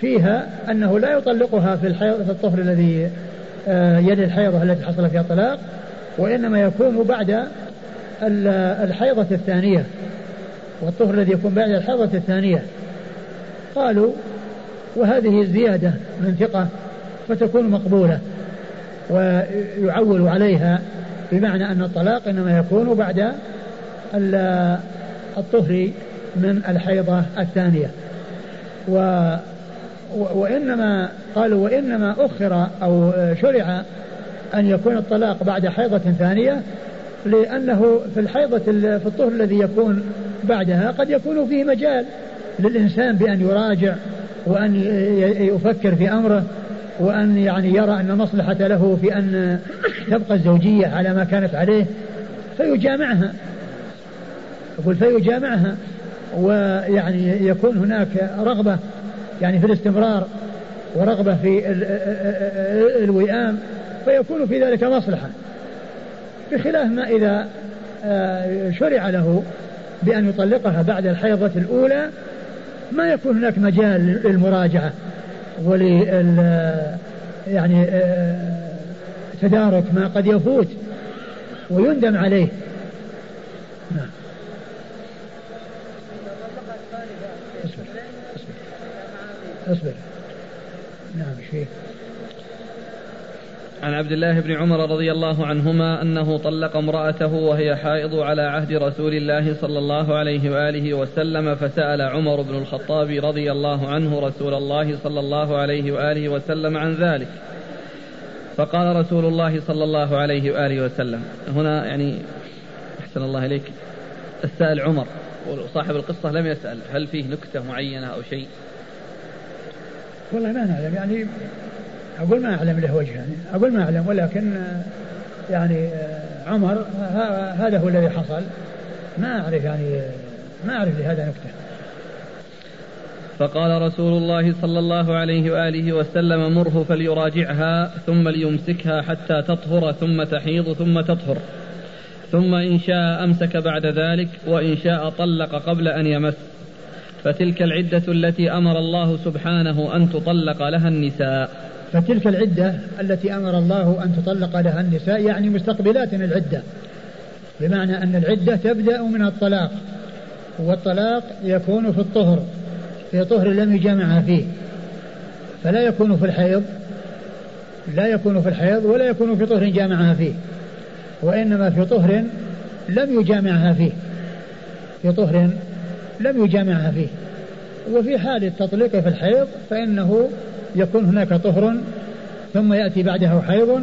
فيها أنه لا يطلقها في في الطهر الذي يد الحيضة التي حصل فيها الطلاق وإنما يكون بعد الحيضة الثانية والطهر الذي يكون بعد الحيضة الثانية. قالوا وهذه الزيادة من ثقة فتكون مقبولة ويعول عليها بمعنى أن الطلاق إنما يكون بعد الطهر من الحيضة الثانية. و وإنما قالوا وإنما أخر أو شرع أن يكون الطلاق بعد حيضة ثانية لأنه في الحيضة في الطهر الذي يكون بعدها قد يكون فيه مجال للإنسان بأن يراجع وأن يفكر في أمره وأن يعني يرى أن مصلحة له في أن تبقى الزوجية على ما كانت عليه فيجامعها. يقول فيجامعها ويعني يكون هناك رغبة يعني في الاستمرار. ورغبة في الوئام فيكون في ذلك مصلحة. بخلاف ما إذا آه، شرع له بأن يطلقها بعد الحيضة الأولى ما يكون هناك مجال للمراجعة ول يعني آه، تدارك ما قد يفوت ويندم عليه. نعم. اصبر اصبر اصبر. نعم شيء عن عبد الله بن عمر رضي الله عنهما أنه طلق امرأته وهي حائض على عهد رسول الله صلى الله عليه وآله وسلم فسأل عمر بن الخطاب رضي الله عنه رسول الله صلى الله عليه وآله وسلم عن ذلك فقال رسول الله صلى الله عليه وآله وسلم هنا يعني أحسن الله إليك السائل عمر وصاحب القصة لم يسأل هل فيه نكتة معينة أو شيء؟ والله ما نعلم. يعني أقول ما أعلم له وجه يعني أقول ما أعلم ولكن يعني عمر هذا هو الذي حصل. ما أعرف يعني ما أعرف لهذا نكتة. فقال رسول الله صلى الله عليه وآله وسلم مره فليراجعها ثم ليمسكها حتى تطهر ثم تحيض ثم تطهر. ثم إن شاء أمسك بعد ذلك وإن شاء طلق قبل أن يمس. فتلك العدة التي أمر الله سبحانه أن تطلق لها النساء. فتلك العدة التي أمر الله أن تطلق لها النساء يعني مستقبلات العدة. بمعنى أن العدة تبدأ من الطلاق والطلاق يكون في الطهر في طهر لم يجامعها فيه. فلا يكون في الحيض لا يكون في الحيض ولا يكون في طهر جامعها فيه. وإنما في طهر لم يجامعها فيه. في طهر لم يجامعها فيه. وفي حال التطليق في الحيض فإنه يكون هناك طهر ثم يأتي بعده حيض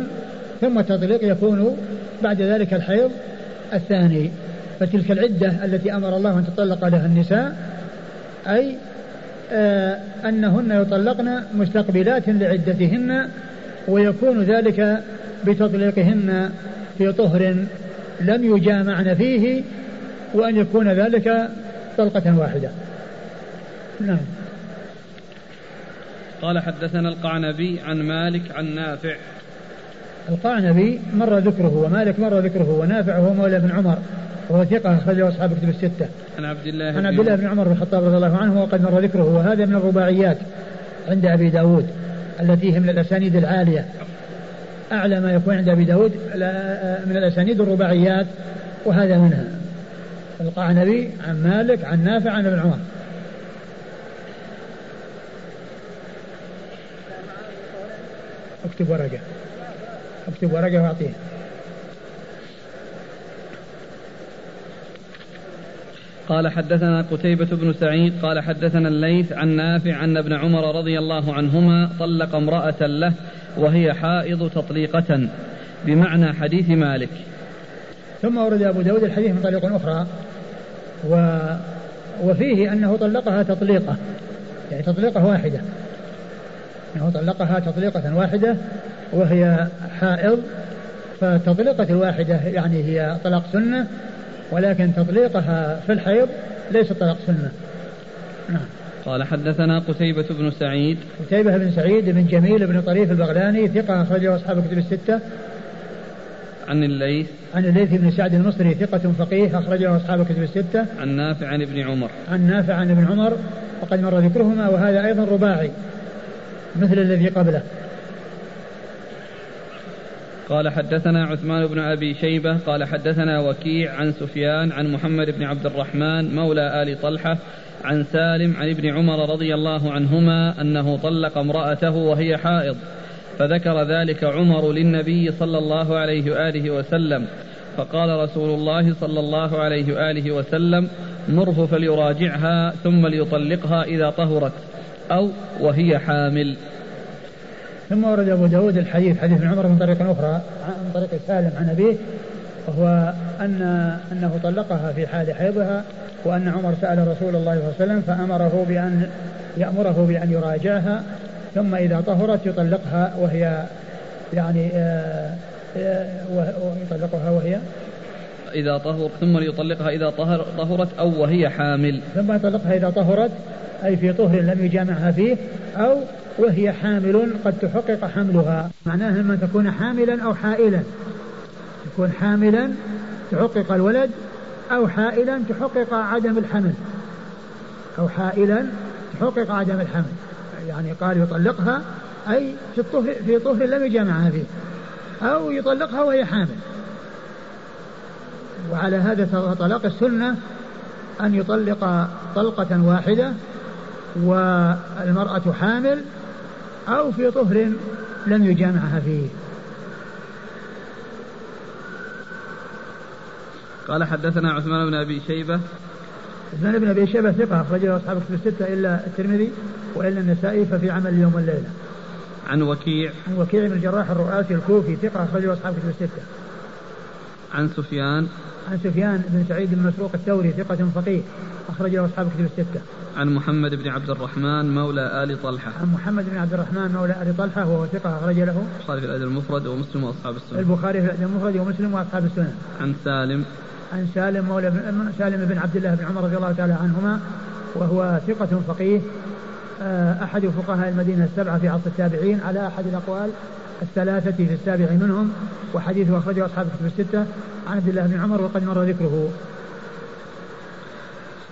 ثم التطليق يكون بعد ذلك الحيض الثاني. فتلك العدة التي أمر الله أن تطلق لها النساء أي آه أنهن يطلقن مستقبلات لعدتهن ويكون ذلك بتطليقهن في طهر لم يجامعن فيه وأن يكون ذلك طلقة واحدة. نعم. قال حدثنا القعنبي عن مالك عن نافع. القعنبي مر ذكره ومالك مر ذكره ونافع هو مولى بن عمر وهو ثقة أخرجه أصحاب كتب الستة. عن عبد الله عن عبد الله بن عمر بن الخطاب رضي الله عنه وقد مر ذكره وهذا من الرباعيات عند أبي داود التي هي من الأسانيد العالية. أعلى ما يكون عند أبي داود من الأسانيد الرباعيات وهذا منها. القعنبي عن مالك عن نافع عن ابن عمر. اكتب ورقة. اكتب ورقة وأعطيه. قال حدثنا قتيبة بن سعيد قال حدثنا الليث عن نافع أن ابن عمر رضي الله عنهما طلق امرأة له وهي حائض تطليقة بمعنى حديث مالك. ثم ورد أبو داود الحديث من طريق أخرى. و وفيه أنه طلقها تطليقة يعني تطليقة واحدة. أنه طلقها تطليقة واحدة وهي حائض فالتطليقة الواحدة يعني هي طلاق سنة ولكن تطليقها في الحيض ليس طلاق سنة. نعم. قال حدثنا قتيبة بن سعيد. قتيبة بن سعيد بن جميل بن طريف البغلاني ثقة أخرجه أصحاب الكتب الستة. عن الليث. عن الليث بن سعد المصري ثقة فقيه أخرجه أصحاب الكتب الستة. عن نافع عن ابن عمر. عن نافع عن ابن عمر وقد مر ذكرهما وهذا أيضا رباعي مثل الذي قبله. قال حدثنا عثمان بن أبي شيبة قال حدثنا وكيع عن سفيان عن محمد بن عبد الرحمن مولى آل طلحة عن سالم عن ابن عمر رضي الله عنهما أنه طلق امرأته وهي حائض. فذكر ذلك عمر للنبي صلى الله عليه وآله وسلم. فقال رسول الله صلى الله عليه وآله وسلم مره فليراجعها ثم ليطلقها إذا طهرت أو وهي حامل. ثم ورد أبو داود الحديث حديث عمر من طريق أخرى من طريق سالم عن أبيه وهو أن أنه طلقها في حال حيضها وأن عمر سأل رسول الله صلى الله عليه وسلم فأمره بأن يأمره بأن يراجعها ثم إذا طهرت يطلقها وهي يعني آه، آه، ويطلقها وهي؟ إذا طهر ثم يطلقها إذا طهر طهرت أو وهي حامل. ثم يطلقها إذا طهرت أي في طهر لم يجامعها فيه أو وهي حامل قد تحقق حملها. معناه أن تكون حاملا أو حائلا. تكون حاملا تحقق الولد أو حائلا تحقق عدم الحمل. أو حائلا تحقق عدم الحمل. يعني قال يطلقها أي في الطهر في طهر لم يجامعها فيه أو يطلقها وهي حامل. وعلى هذا طلاق السنة أن يطلق طلقة واحدة والمرأة حامل أو في طهر لم يجامعها فيه. قال حدثنا عثمان بن أبي شيبة عثمان بن أبي شيبة ثقة أخرجه أصحاب الكتب الستة إلا الترمذي وإلا النسائي ففي عمل اليوم والليلة عن وكيع. عن وكيع بن الجراح الرؤاسي الكوفي ثقة أخرجه أصحاب الكتب الستة. عن سفيان. عن سفيان بن سعيد بن مسروق الثوري ثقة فقيه أخرجه أصحاب الكتب الستة. عن محمد بن عبد الرحمن مولى آل طلحة. عن محمد بن عبد الرحمن مولى آل طلحة وهو ثقة أخرج له. البخاري في الأدب المفرد ومسلم وأصحاب السنة. البخاري في الأدب المفرد ومسلم وأصحاب السنة. عن سالم. عن سالم مولى سالم بن عبد الله بن عمر رضي الله تعالى عنهما وهو ثقة فقيه آه، أحد فقهاء المدينة السبعة في عصر التابعين على أحد الأقوال الثلاثة في السابع منهم وحديثه أخرجه أصحاب الكتب الستة عن عبد الله بن عمر وقد مر ذكره.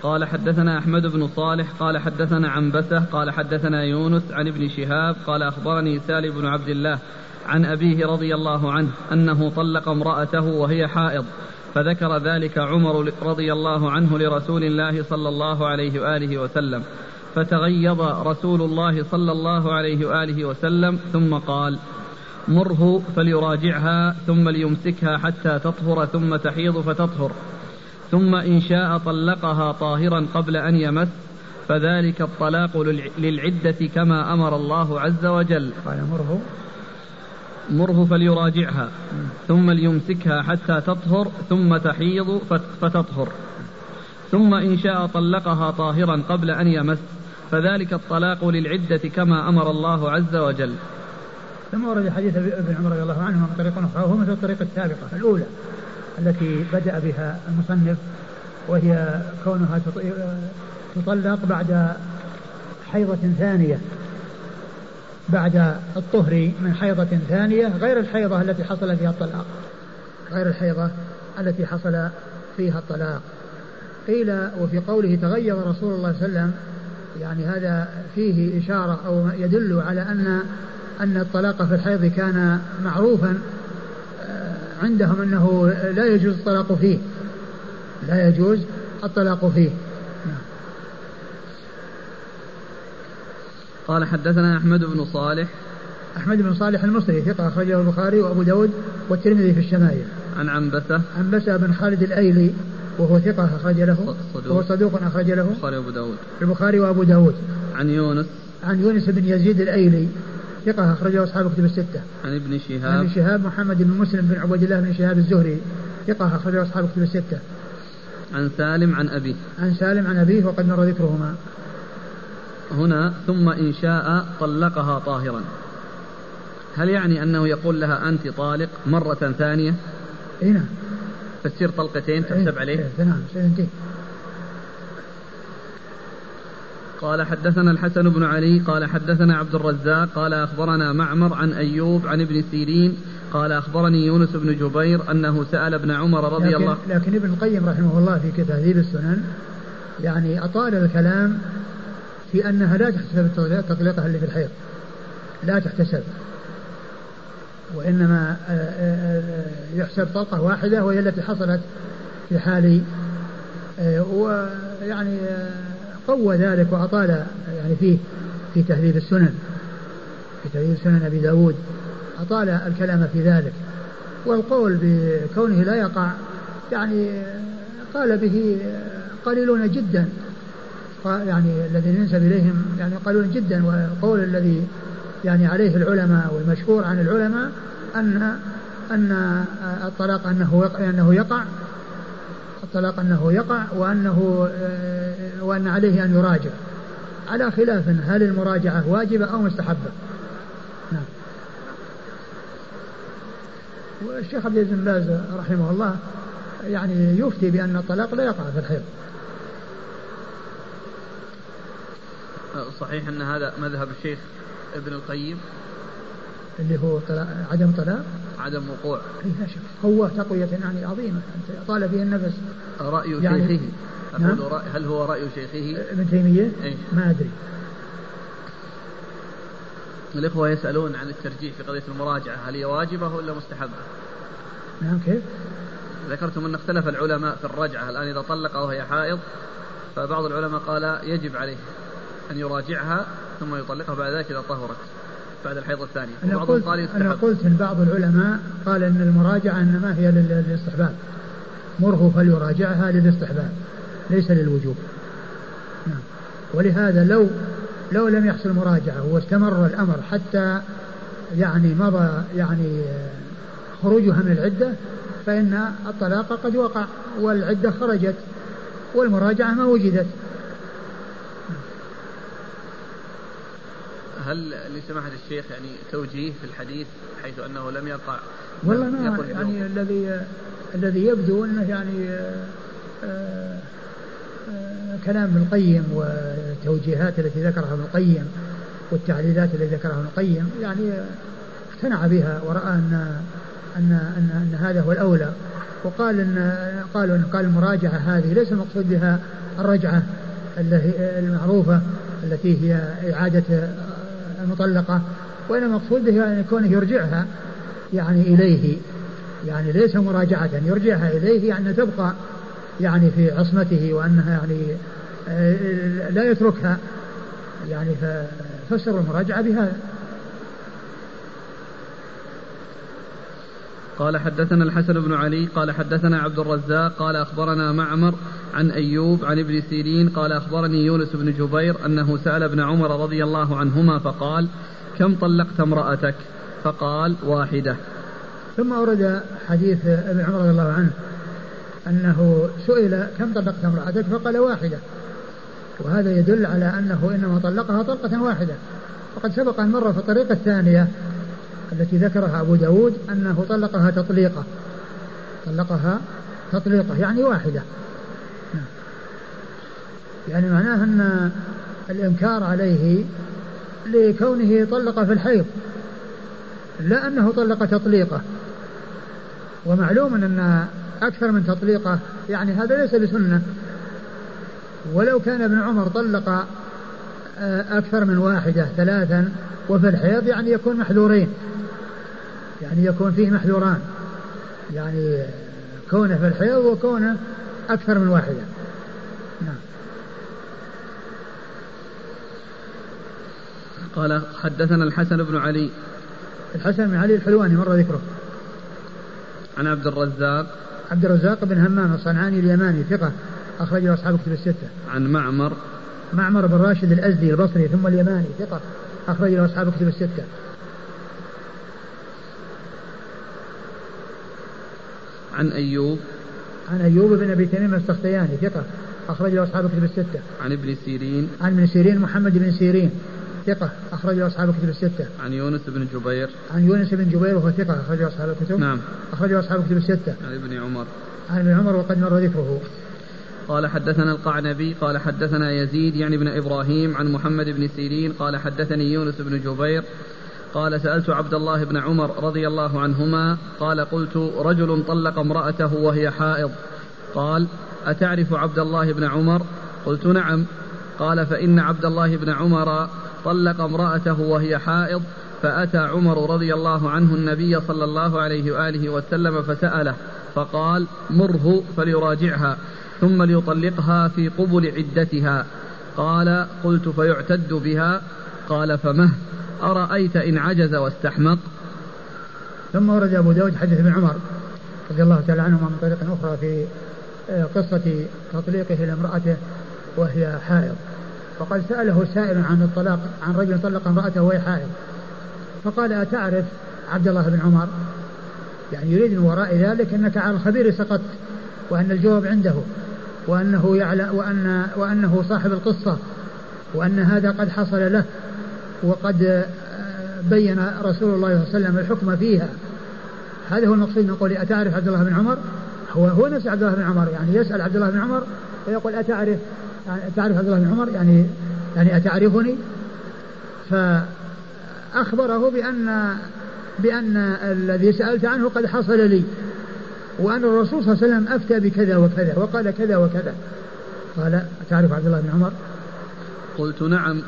قال حدثنا أحمد بن صالح قال حدثنا عنبسة قال حدثنا يونس عن ابن شهاب قال أخبرني سالم بن عبد الله عن أبيه رضي الله عنه أنه طلق امرأته وهي حائض. فذكر ذلك عمر رضي الله عنه لرسول الله صلى الله عليه وآله وسلم فتغيظ رسول الله صلى الله عليه وآله وسلم ثم قال مره فليراجعها ثم ليمسكها حتى تطهر ثم تحيض فتطهر ثم إن شاء طلقها طاهرا قبل أن يمس فذلك الطلاق للعدة كما أمر الله عز وجل. قال مره؟ مره فليراجعها ثم ليمسكها حتى تطهر ثم تحيض فتطهر. ثم إن شاء طلقها طاهرا قبل أن يمس. فذلك الطلاق للعدة كما أمر الله عز وجل. ثم ورد حديث ابن عمر رضي الله عنه من طريق أخرى وهو مثل الطريقة السابقة الأولى التي بدأ بها المصنف وهي كونها تطلق بعد حيضة ثانية. بعد الطهر من حيضة ثانية غير الحيضة التي حصل فيها الطلاق. غير الحيضة التي حصل فيها الطلاق. قيل وفي قوله تغير رسول الله صلى الله عليه وسلم يعني هذا فيه إشارة أو يدل على أن أن الطلاق في الحيض كان معروفا عندهم أنه لا يجوز الطلاق فيه. لا يجوز الطلاق فيه. قال حدثنا أحمد بن صالح أحمد بن صالح المصري ثقة أخرجه البخاري وأبو داود والترمذي في الشمائل عن عنبسة عنبسة بن خالد الأيلي وهو ثقة أخرج له صدوق وهو صدوق أخرج له البخاري وأبو داود البخاري وأبو داود عن يونس عن يونس بن يزيد الأيلي ثقة أخرجه أصحاب كتب الستة. عن ابن شهاب. عن ابن شهاب محمد بن مسلم بن عبيد الله بن شهاب الزهري ثقة أخرجه أصحاب كتب الستة. عن سالم عن أبيه. عن سالم عن أبيه وقد مر ذكرهما. هنا ثم إن شاء طلقها طاهرا. هل يعني أنه يقول لها أنت طالق مرة ثانية؟ إي نعم. فتصير طلقتين تحسب عليه؟ إيه نعم قال حدثنا الحسن بن علي قال حدثنا عبد الرزاق قال أخبرنا معمر عن أيوب عن ابن سيرين قال أخبرني يونس بن جبير أنه سأل ابن عمر رضي لكن الله لكن ابن القيم رحمه الله في تهذيب السنن يعني أطال الكلام في أنها لا تحتسب تطليقها اللي في الحيض. لا تحتسب. وإنما آه، آه، آه، يحسب طلقة واحدة وهي التي حصلت في حال ويعني قوى ذلك وأطال يعني فيه في تهذيب السنن. في تهذيب سنن أبي داود. أطال الكلام في ذلك. والقول بكونه لا يقع يعني قال به قليلون جدا. يعني الذين ينسب إليهم يعني قليلون جدا والقول الذي يعني عليه العلماء والمشهور عن العلماء أن أن الطلاق أنه أنه يقع الطلاق أنه يقع وأنه آه، وأن عليه أن يراجع. على خلاف هل المراجعة واجبة أو مستحبة؟ نعم. والشيخ عبد العزيز بن باز رحمه الله يعني يفتي بأن الطلاق لا يقع في الحيض. صحيح أن هذا مذهب الشيخ ابن القيم. اللي هو طلاق عدم طلاق؟ عدم وقوع. إيه، لا شك. هو تقوية يعني عظيمة. طال فيه النفس. رأي يعني شيخه. نعم؟ هل هو رأي شيخه؟ ابن تيمية؟ إيه؟ ما أدري. الإخوة يسألون عن الترجيح في قضية المراجعة. هل هي واجبة ولا مستحبة؟ نعم كيف؟ ذكرتم أن اختلف العلماء في الرجعة. الآن إذا طلق وهي حائض فبعض العلماء قال يجب عليه. أن يراجعها ثم يطلقها بعد ذلك إذا طهرت بعد الحيض الثاني. أنا قلت, قال أنا قلت إن بعض العلماء قال أن المراجعة إنما هي للاستحباب. مره فليراجعها للاستحباب ليس للوجوب. نعم. ولهذا لو لو لم يحصل مراجعة واستمر الأمر حتى يعني مضى يعني خروجها من العدة فإن الطلاق قد وقع والعدة خرجت والمراجعة ما وجدت. هل لسماحة الشيخ يعني توجيه في الحديث حيث أنه لم يقع والله ما يعني الذي الذي يبدو أنه يعني آه، آه، كلام ابن القيم والتوجيهات التي ذكرها ابن القيم والتعليلات التي ذكرها ابن القيم يعني اقتنع بها ورأى أن أن أن, أن هذا هو الأولى. وقال ان قالوا ان قال المراجعة هذه ليس المقصود بها الرجعة المعروفة التي هي إعادة المطلقة وإنما المقصود بها أن كونه يرجعها يعني إليه يعني ليس مراجعة يرجعها إليه يعني تبقى يعني في عصمته وأنها يعني لا يتركها يعني ففسر المراجعة بهذا. قال حدثنا الحسن بن علي قال حدثنا عبد الرزاق قال أخبرنا معمر عن أيوب عن ابن سيرين قال أخبرني يونس بن جبير أنه سأل ابن عمر رضي الله عنهما فقال كم طلقت امرأتك؟ فقال واحدة. ثم ورد حديث ابن عمر رضي الله عنه أنه سئل كم طلقت امرأتك؟ فقال واحدة. وهذا يدل على أنه إنما طلقها طلقة واحدة. وقد سبق أن مر في الطريقة الثانية التي ذكرها أبو داود أنه طلقها تطليقة. طلقها تطليقة يعني واحدة. يعني معناه أن الإنكار عليه لكونه طلق في الحيض لا أنه طلق تطليقة. ومعلوم أن أكثر من تطليقة يعني هذا ليس بسنة. ولو كان ابن عمر طلق آه، أكثر من واحدة ثلاثا وفي الحيض يعني يكون محذورين. يعني يكون فيه محذوران. يعني كونه في الحيض وكونه أكثر من واحدة. نعم. قال حدثنا الحسن بن علي. الحسن بن علي الحلواني مر ذكره. عن عبد الرزاق. عبد الرزاق بن همام الصنعاني اليماني ثقة أخرج له أصحاب كتب الستة. عن معمر. معمر بن راشد الأزدي البصري ثم اليماني ثقة أخرج له أصحاب كتب الستة. عن أيوب عن أيوب بن أبي تميم السختياني ثقة أخرج له أصحاب الكتب الستة. عن ابن سيرين. عن ابن سيرين محمد بن سيرين ثقة أخرج له أصحاب الكتب الستة. عن يونس بن جبير. عن يونس بن جبير وهو ثقة أخرج له أصحاب الكتب. نعم. أخرج له أصحاب الكتب الستة. عن ابن عمر. عن ابن عمر وقد مر ذكره. قال حدثنا القعنبي قال حدثنا يزيد يعني بن إبراهيم عن محمد بن سيرين قال حدثني يونس بن جبير قال سألت عبد الله بن عمر رضي الله عنهما قال قلت رجل طلق امرأته وهي حائض. قال أتعرف عبد الله بن عمر؟ قلت نعم. قال فإن عبد الله بن عمر طلق امرأته وهي حائض فأتى عمر رضي الله عنه النبي صلى الله عليه وآله وسلم فسأله فقال مره فليراجعها ثم ليطلقها في قبل عدتها. قال قلت فيعتد بها. قال فمه. أرأيت إن عجز واستحمق؟ ثم ورد أبو داود حديث ابن عمر رضي الله تعالى عنهما من طريق أخرى في آه، قصة تطليقه لامرأته وهي حائض. وقد سأله سائل عن الطلاق عن رجل طلق امرأته وهي حائض. فقال أتعرف عبد الله بن عمر؟ يعني يريد من وراء ذلك أنك على الخبير سقطت وأن الجواب عنده وأنه يعلم وأن وأنه صاحب القصة وأن هذا قد حصل له. وقد آه، بين رسول الله صلى الله عليه وسلم الحكم فيها. هذا هو المقصود من قوله أتعرف عبد الله بن عمر؟ هو هو نفس عبد الله بن عمر يعني يسأل عبد الله بن عمر ويقول أتعرف تعرف عبد الله بن عمر؟ يعني يعني أتعرفني؟ فأخبره بأن بأن الذي سألت عنه قد حصل لي وأن الرسول صلى الله عليه وسلم أفتى بكذا وكذا وقال كذا وكذا. قال أتعرف عبد الله بن عمر؟ قلت نعم.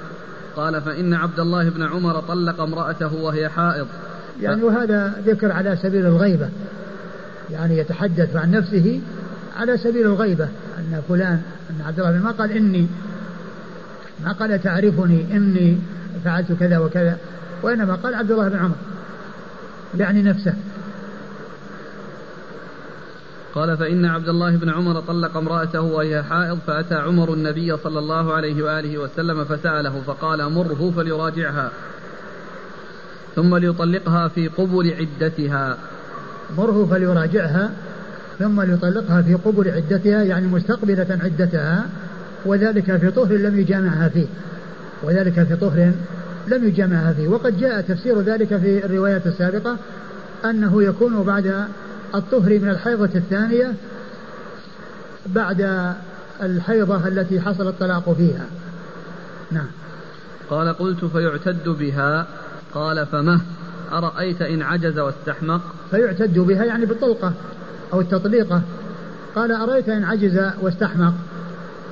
قال فإن عبد الله بن عمر طلق امرأته وهي حائض. يعني وهذا ذكر على سبيل الغيبة. يعني يتحدث عن نفسه على سبيل الغيبة. أن فلان أن عبد الله بن ما قال إني ما قال تعرفني إني فعلت كذا وكذا. وإنما قال عبد الله بن عمر. يعني نفسه. قال فإن عبد الله بن عمر طلق امرأته وهي حائض فأتى عمر النبي صلى الله عليه وآله وسلم فسأله فقال مره فليراجعها ثم ليطلقها في قبل عدتها. مره فليراجعها ثم ليطلقها في قبل عدتها يعني مستقبلة عدتها وذلك في طهر لم يجامعها فيه وذلك في طهر لم يجامعها فيه. وقد جاء تفسير ذلك في الروايات السابقة أنه يكون بعد الطهر من الحيضة الثانية بعد الحيضة التي حصل الطلاق فيها. نعم. قال قلت فيعتد بها. قال فمه أرأيت إن عجز واستحمق؟ فيعتد بها يعني بالطلقة أو التطليقة. قال أرأيت إن عجز واستحمق؟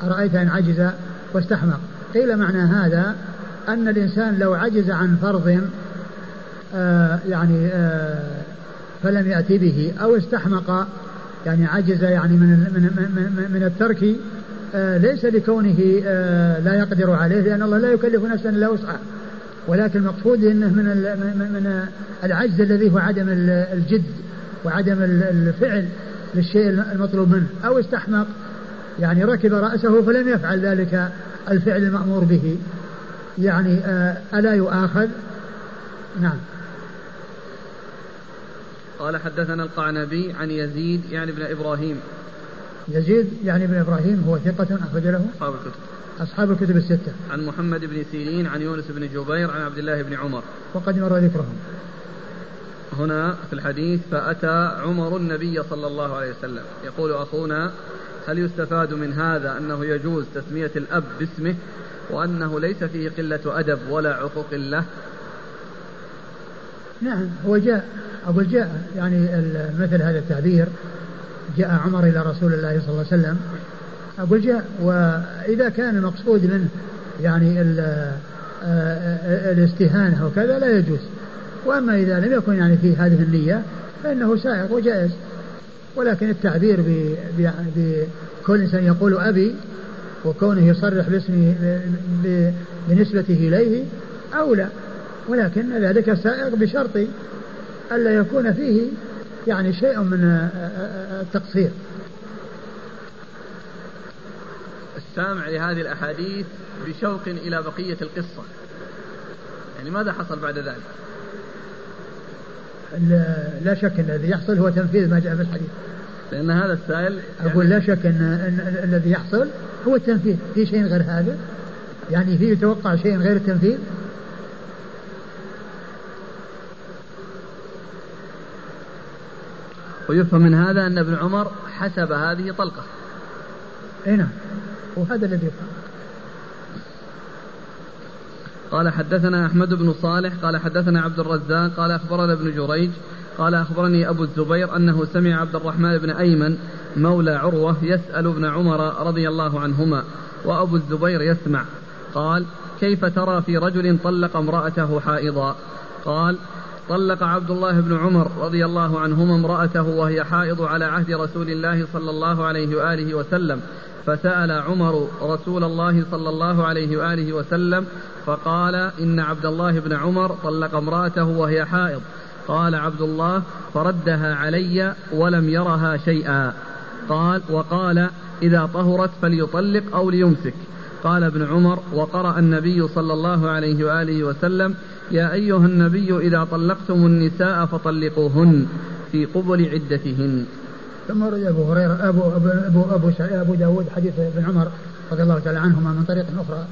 أرأيت إن عجز واستحمق. قيل معنى هذا أن الإنسان لو عجز عن فرض آه يعني آه فلم يأتي به أو استحمق يعني عجز يعني من من من, من الترك آه ليس لكونه آه لا يقدر عليه لأن الله لا يكلف نفسا إلا وسعها. ولكن المقصود إنه من من العجز الذي هو عدم الجد وعدم الفعل للشيء المطلوب منه. أو استحمق يعني ركب رأسه فلم يفعل ذلك الفعل المأمور به. يعني آه، ألا يؤاخذ؟ نعم. قال حدثنا القعنبي عن يزيد يعني ابن إبراهيم. يزيد يعني ابن إبراهيم هو ثقة أخرج له؟ أصحاب الكتب. أصحاب الكتب الستة. عن محمد بن سيرين عن يونس بن جبير عن عبد الله بن عمر. وقد مر ذكرهم. هنا في الحديث فأتى عمر النبي صلى الله عليه وسلم. يقول أخونا هل يستفاد من هذا أنه يجوز تسمية الأب باسمه وأنه ليس فيه قلة أدب ولا عقوق له؟ نعم هو جاء. أقول جاء يعني مثل هذا التعبير جاء عمر إلى رسول الله صلى الله عليه وسلم أقول جاء وإذا كان المقصود منه يعني الاستهانة وكذا لا يجوز. وأما إذا لم يكن يعني في هذه النية فإنه سائغ وجائز. ولكن التعبير بكل إنسان يقول أبي وكونه يصرح باسمه بنسبته إليه أولى ولكن ذلك سائغ بشرط ألا يكون فيه يعني شيء من التقصير. السامع لهذه الأحاديث بشوق إلى بقية القصة. يعني ماذا حصل بعد ذلك؟ لا شك أن الذي يحصل هو تنفيذ ما جاء في الحديث. لأن هذا السائل يعني أقول لا شك أن, أن الذي يحصل هو التنفيذ. في شيء غير هذا؟ يعني في يتوقع شيء غير التنفيذ؟ ويفهم من هذا أن ابن عمر حسب هذه طلقة. أي نعم. وهذا الذي يفهم قال حدثنا أحمد بن صالح قال حدثنا عبد الرزاق قال أخبرنا ابن جريج قال أخبرني أبو الزبير أنه سمع عبد الرحمن بن أيمن مولى عروة يسأل ابن عمر رضي الله عنهما وأبو الزبير يسمع. قال كيف ترى في رجل طلق امرأته حائضا؟ قال طلق عبد الله بن عمر رضي الله عنهما امرأته وهي حائض على عهد رسول الله صلى الله عليه وآله وسلم فسأل عمر رسول الله صلى الله عليه وآله وسلم فقال إن عبد الله بن عمر طلق امرأته وهي حائض. قال عبد الله فردها علي ولم يرها شيئا. قال وقال إذا طهرت فليطلق أو ليمسك. قال ابن عمر وقرأ النبي صلى الله عليه وآله وسلم يا أيها النبي إذا طلقتم النساء فطلقوهن في قبل عدتهن. ثم روي أبو هريرة ابو ابو ابو أبو, أبو داود حديث ابن عمر رضي الله تعالى عنهما من طريق أخرى.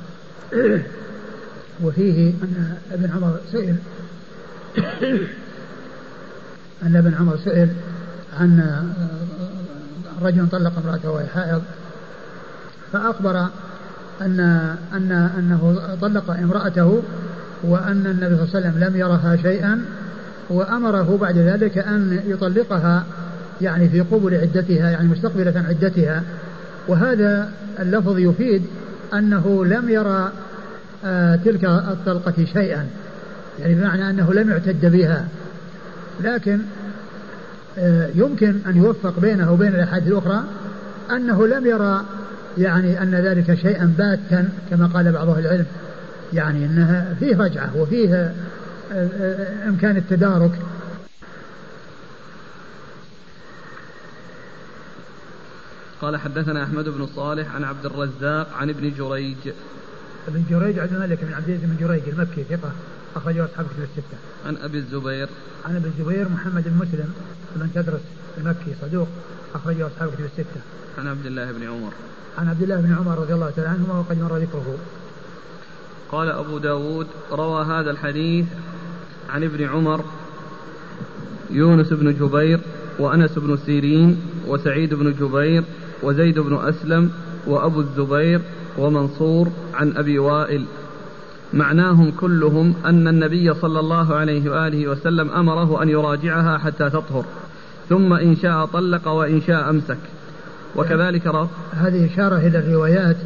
وفيه أن ابن عمر سئل أن ابن عمر سئل عن رجل طلق امرأته وهي حائض فأخبر أن أن أنه طلق امرأته وأن النبي صلى الله عليه وسلم لم يرها شيئا وأمره بعد ذلك أن يطلقها يعني في قبل عدتها يعني مستقبلة عدتها. وهذا اللفظ يفيد أنه لم يرى آه تلك الطلقة شيئا يعني بمعنى أنه لم يعتد بها. لكن آه يمكن أن يوفق بينه وبين الأحاديث الأخرى أنه لم ير يعني أن ذلك شيئا باتا كما قال بعض أهل العلم يعني أنها فيه رجعة وفيه آه، آه، إمكان التدارك قال حدثنا أحمد بن صالح عن عبد الرزاق عن ابن جريج ابن جريج عبد الملك بن عبد العزيز بن جريج المكي ثقة أخرج له أصحاب الكتب الستة. عن أبي الزبير عن أبي الزبير محمد بن مسلم بن تدرس المكي صدوق أخرجه أصحاب كتب الستة. عن عبد الله بن عمر. عن عبد الله بن عمر رضي الله تعالى عنهما وقد مر ذكره. قال أبو داود روى هذا الحديث عن ابن عمر يونس بن جبير وأنس بن سيرين وسعيد بن جبير وزيد بن أسلم وأبو الزبير ومنصور عن أبي وائل معناهم كلهم أن النبي صلى الله عليه وآله وسلم أمره أن يراجعها حتى تطهر ثم إن شاء طلق وإن شاء أمسك وكذلك رب هذه إشارة إلى الروايات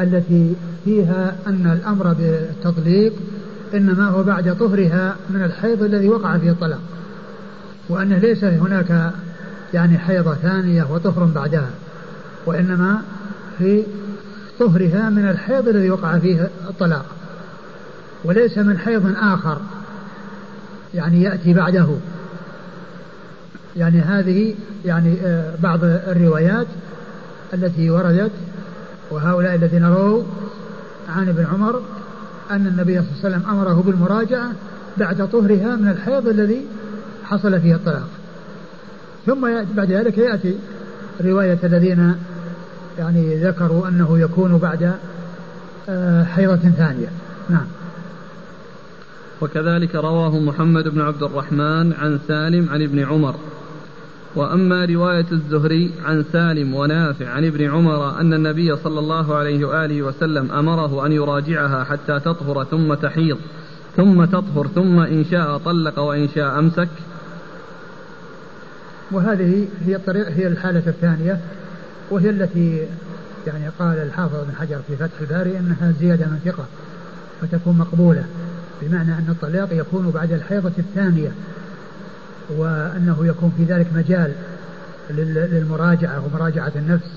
التي فيها أن الأمر بالتطليق إنما هو بعد طهرها من الحيض الذي وقع فيه الطلاق وأن ليس هناك يعني حيضة ثانية وطهر بعدها وإنما في طهرها من الحيض الذي وقع فيه الطلاق وليس من حيض آخر يعني يأتي بعده. يعني هذه يعني آه، بعض الروايات التي وردت وهؤلاء الذين رووا عن ابن عمر أن النبي صلى الله عليه وسلم أمره بالمراجعة بعد طهرها من الحيض الذي حصل فيه الطلاق. ثم بعد ذلك يأتي رواية الذين يعني ذكروا أنه يكون بعد آه، حيضة ثانية. نعم. وكذلك رواه محمد بن عبد الرحمن عن سالم عن ابن عمر. وأما رواية الزهري عن سالم ونافع عن ابن عمر أن النبي صلى الله عليه وآله وسلم أمره أن يراجعها حتى تطهر ثم تحيض ثم تطهر ثم إن شاء طلق وإن شاء أمسك. وهذه هي الطريق هي الحالة الثانية وهي التي يعني قال الحافظ بن حجر في فتح الباري أنها زيادة من ثقة فتكون مقبولة بمعنى أن الطلاق يكون بعد الحيضة الثانية. وأنه يكون في ذلك مجال للمراجعة ومراجعة النفس.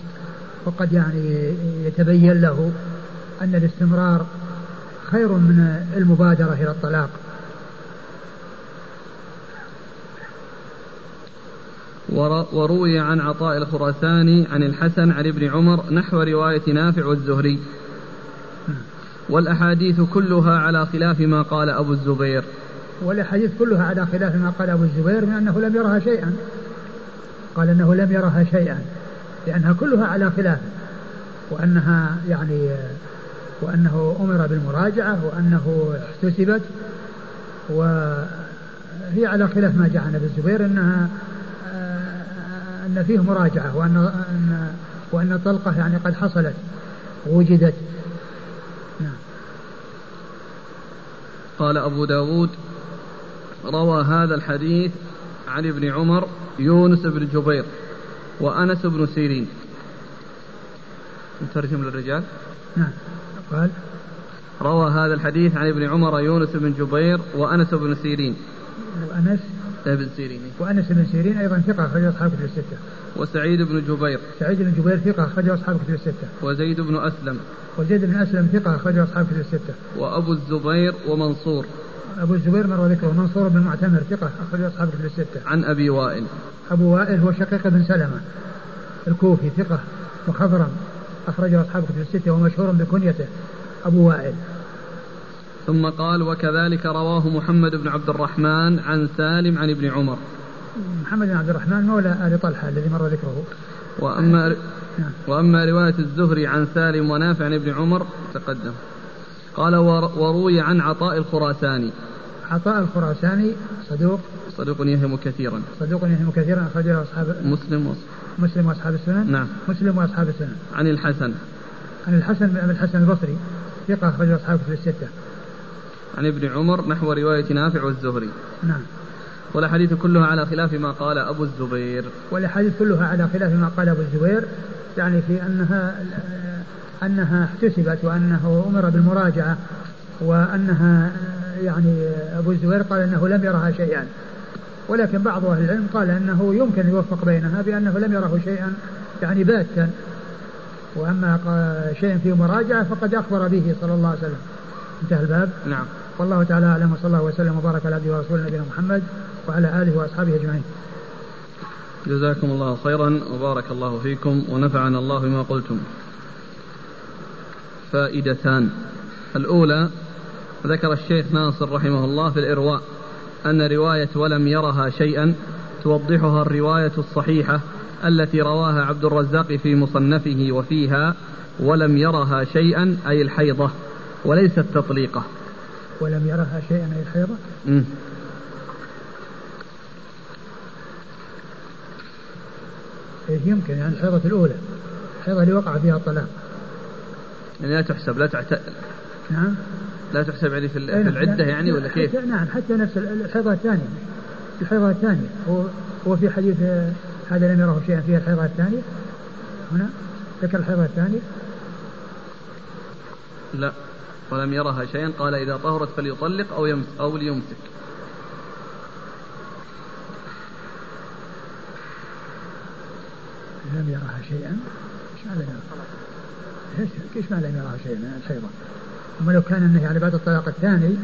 وقد يعني يتبين له أن الاستمرار خير من المبادرة إلى الطلاق. وروي عن عطاء الخراساني عن الحسن عن ابن عمر نحو رواية نافع والزهري والأحاديث كلها على خلاف ما قال أبو الزبير. والأحاديث كلها على خلاف ما قال أبو الزبير من أنه لم يرها شيئا. قال أنه لم يرها شيئا لأنها كلها على خلاف وأنها يعني وأنه أمر بالمراجعة وأنه احتسبت وهي على خلاف ما جاء عن أبي الزبير إنها أن فيه مراجعة وأن أن وأن الطلقه يعني قد حصلت وجدت. نعم. قال أبو داود روى هذا الحديث عن ابن عمر يونس بن جبير وأنس بن سيرين. نترجم للرجال. نعم. قال روى هذا الحديث عن ابن عمر يونس بن جبير وأنس بن سيرين. وأنس؟ بن سيرين. وأنس بن سيرين أيضا ثقة أخرج أصحاب كتب الستة. وسعيد بن جبير. سعيد بن جبير ثقة أخرج أصحاب كتب الستة. وزيد بن أسلم. وزيد بن أسلم ثقة أخرج أصحاب كتب الستة. وأبو الزبير ومنصور. أبو الزبير مر ذكره منصور بن معتمر ثقة أخرج أصحاب كتب الستة. عن أبي وائل. أبو وائل هو شقيق بن سلمة الكوفي ثقة مخضرم أخرجه أصحاب كتب الستة ومشهور بكنيته أبو وائل. ثم قال وكذلك رواه محمد بن عبد الرحمن عن سالم عن ابن عمر. محمد بن عبد الرحمن مولى آل طلحة الذي مر ذكره. وأما نعم. وأما رواية الزهري عن سالم ونافع عن ابن عمر تقدم. قال وروي عن عطاء الخراساني. عطاء الخراساني صدوق. صدوق يهم كثيرا. صدوق يهم كثيرا أخرجه أصحاب مسلم وصف. مسلم وأصحاب السنن. نعم. مسلم وأصحاب السنن. عن الحسن. عن الحسن بن الحسن البصري. ثقة أخرجه أصحاب في الستة. عن ابن عمر نحو رواية نافع والزهري نعم. والأحاديث كلها على خلاف ما قال أبو الزبير. والأحاديث كلها على خلاف ما قال أبو الزبير يعني في أنها أنها احتسبت وأنه أمر بالمراجعة وأنها يعني أبو الزبير قال أنه لم يرها شيئا. ولكن بعض أهل العلم قال أنه يمكن يوفق بينها بأنه لم يره شيئا يعني باتا. وأما شيء فيه مراجعة فقد أخبر به صلى الله عليه وسلم. انتهى الباب. نعم. والله تعالى أعلم وصلى الله وسلم وبارك على عبده ورسوله نبينا محمد وعلى آله وأصحابه أجمعين. جزاكم الله خيرا وبارك الله فيكم ونفعنا الله بما قلتم. فائدتان. الأولى ذكر الشيخ ناصر رحمه الله في الإرواء أن رواية ولم يرها شيئا توضحها الرواية الصحيحة التي رواها عبد الرزاق في مصنفه وفيها ولم يرها شيئا أي الحيضة وليست تطليقة ولم يرها شيئا أي الحيضة؟ إيه يمكن يعني الحيضة الأولى الحيضة اللي وقع فيها الطلاق. يعني لا تحسب لا تعت... نعم لا تحسب يعني في, في العدة يعني ولا كيف؟ نعم حتى نفس الحيضة الثانية الحيضة الثانية هو هو في حديث هذا لم يره شيئا فيها الحيضة الثانية؟ هنا؟ ذكر الحيضة الثانية؟ لا ولم يرها شيئا. قال إذا طهرت فليطلق أو يمسك أو ليمسك. لم يرها شيئا. إيش معنى إيش معنى لم يرها شيئا الحيضة؟ أما لو كان النهي يعني بعد الطلاق الثاني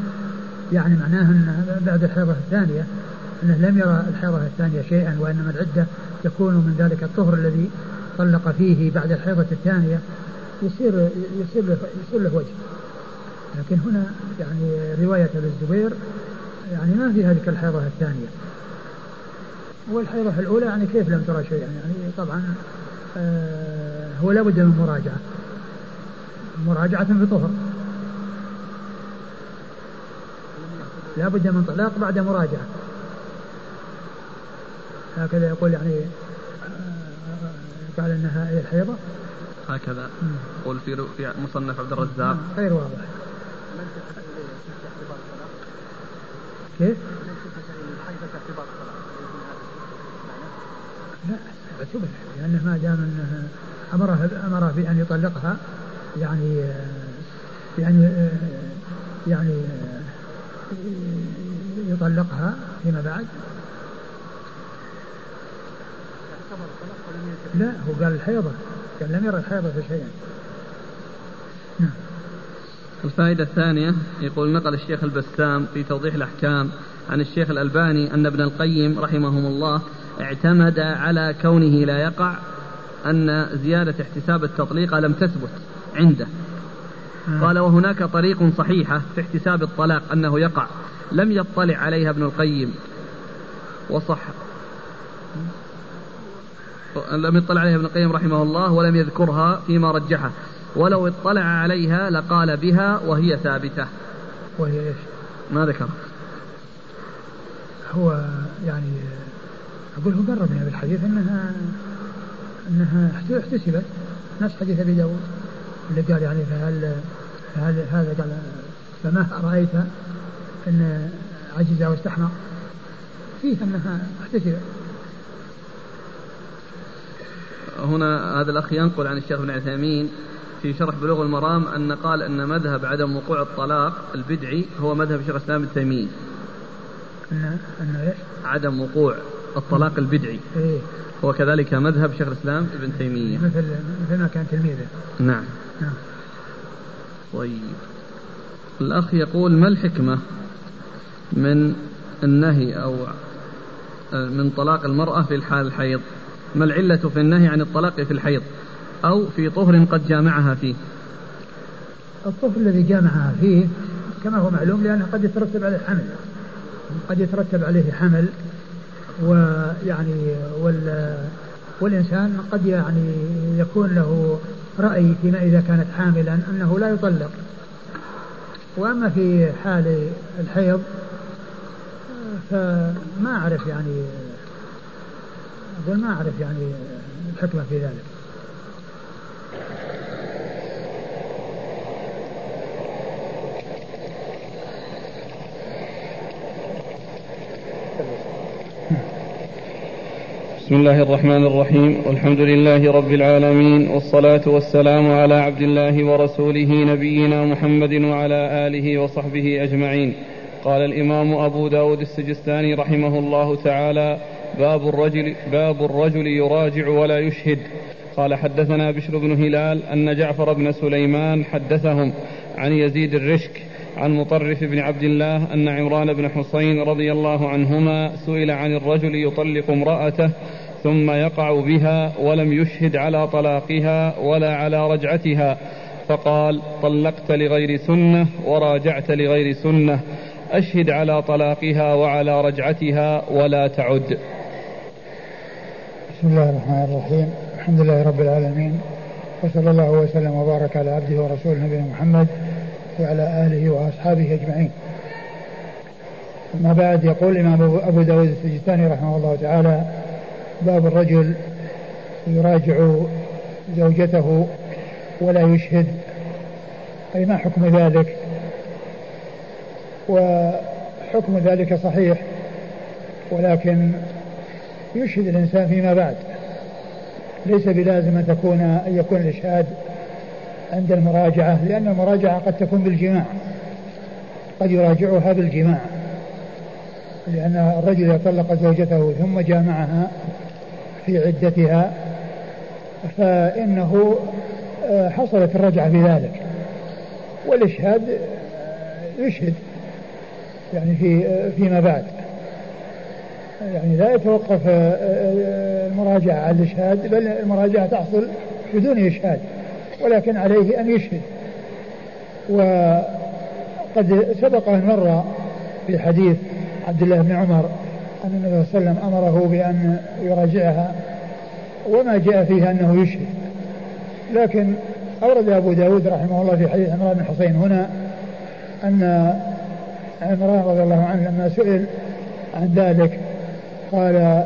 يعني معناه أن بعد الحيضة الثانية أنه لم يرى الحيضة الثانية شيئا وإنما العدة تكون من ذلك الطهر الذي طلق فيه بعد الحيضة الثانية يصير يصير له يصير له وجه. لكن هنا يعني رواية الزبير يعني ما في هذه الحيضة الثانية. والحيضة الأولى يعني كيف لم ترى شيئا؟ يعني طبعا آه هو لابد من مراجعة. مراجعة في طهر. لابد من طلاق بعد مراجعة. هكذا يقول يعني قال إنها هي الحيضة. هكذا. يقول في في مصنف عبد الرزاق. غير واضح. كيف؟ لا اعتبر لأنه ما دام أنه أمره أمره بأن يطلقها يعني يعني يعني يطلقها فيما بعد. لا هو قال الحيضة قال لم يرى الحيضة شيئا نعم. الفائدة الثانية يقول نقل الشيخ البسام في توضيح الأحكام عن الشيخ الألباني أن ابن القيم رحمهم الله اعتمد على كونه لا يقع أن زيادة احتساب التطليق لم تثبت. عنده. قال وهناك طريق صحيحة في احتساب الطلاق أنه يقع. لم يطلع عليها ابن القيم. وصح. لم يطلع عليها ابن القيم رحمه الله ولم يذكرها فيما رجحه. ولو اطلع عليها لقال بها وهي ثابتة. وهي إيش؟ ما ذكر. هو يعني أقول هو قرب من الحديث أنها أنها احتسبت. نفس حديث أبي داود. اللي قال يعني فهل فهل هذا قال فما رأيت أن عجز واستحمى فيه أنها احتسبت هنا هذا الأخ ينقل عن الشيخ بن عثيمين في شرح بلوغ المرام أن قال أن مذهب عدم وقوع الطلاق البدعي هو مذهب شيخ الإسلام ابن تيمية. أن أن إيش؟ عدم وقوع الطلاق البدعي. إيه؟ هو كذلك مذهب شيخ الإسلام ابن تيمية. مثل مثل ما كان تلميذه. نعم. طيب. الأخ يقول ما الحكمة من النهي أو من طلاق المرأة في الحال الحيض؟ ما العلة في النهي عن الطلاق في الحيض؟ أو في طهر قد جامعها فيه؟ الطهر الذي جامعها فيه كما هو معلوم لأنه قد يترتب عليه حمل. قد يترتب عليه حمل ويعني وال والإنسان قد يعني يكون له رأي فيما إذا كانت حاملا أنه لا يطلق. وأما في حال الحيض فما أعرف يعني أقول ما أعرف يعني الحكمة في ذلك. بسم الله الرحمن الرحيم. والحمد لله رب العالمين والصلاة والسلام على عبد الله ورسوله نبينا محمد وعلى آله وصحبه أجمعين. قال الإمام أبو داود السجستاني رحمه الله تعالى باب الرجل باب الرجل يراجع ولا يشهد قال حدثنا بشر بن هلال أن جعفر بن سليمان حدثهم عن يزيد الرشك عن مطرف بن عبد الله أن عمران بن حسين رضي الله عنهما سئل عن الرجل يطلق امرأته ثم يقع بها ولم يشهد على طلاقها ولا على رجعتها. فقال طلقت لغير سنة وراجعت لغير سنة. أشهد على طلاقها وعلى رجعتها ولا تعد. بسم الله الرحمن الرحيم. الحمد لله رب العالمين. وصلى الله وسلم وبارك على عبده ورسوله نبينا محمد وعلى آله وأصحابه أجمعين. أما بعد يقول الإمام أبو داود السجستاني رحمه الله تعالى باب الرجل يراجع زوجته ولا يشهد أي ما حكم ذلك؟ وحكم ذلك صحيح ولكن يشهد الإنسان فيما بعد. ليس بلازم أن تكون أن يكون الإشهاد عند المراجعة لأن المراجعة قد تكون بالجماع. قد يراجعها بالجماع. لأن الرجل إذا طلق زوجته ثم جامعها في عدتها فإنه آه، حصلت الرجعة بذلك. والإشهاد آه، يشهد يعني في آه، فيما بعد. يعني لا يتوقف المراجعة على الإشهاد بل المراجعة تحصل بدون إشهاد. ولكن عليه أن يشهد. وقد سبق أن مر في حديث عبد الله بن عمر أن النبي صلى الله عليه وسلم أمره بأن يراجعها وما جاء فيها أنه يشهد. لكن أورد أبو داود رحمه الله في حديث عمران بن حصين هنا أن عمران رضي الله عنه لما سئل عن ذلك قال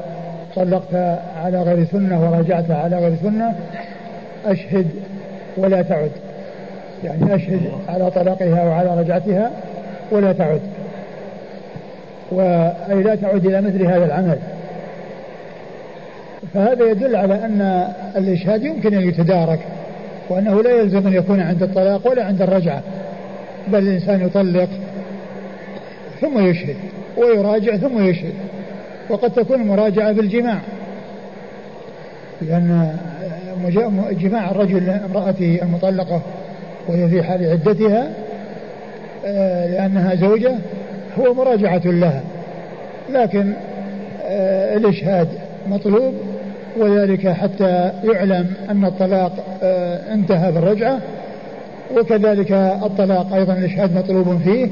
طلقت على غير سنة وراجعت على غير سنة أشهد ولا تعد. يعني أشهد على طلاقها وعلى رجعتها ولا تعد. وأي لا تعود إلى مثل هذا العمل. فهذا يدل على أن الإشهاد يمكن أن يتدارك وأنه لا يلزم أن يكون عند الطلاق ولا عند الرجعة بل الإنسان يطلق ثم يشهد ويراجع ثم يشهد وقد تكون المراجعة بالجماع لأن جماع الرجل امرأته المطلقة وهي في حال عدتها آه، لأنها زوجة هو مراجعة لها. لكن آه، الإشهاد مطلوب وذلك حتى يعلم أن الطلاق آه، انتهى بالرجعة وكذلك الطلاق أيضا الإشهاد مطلوب فيه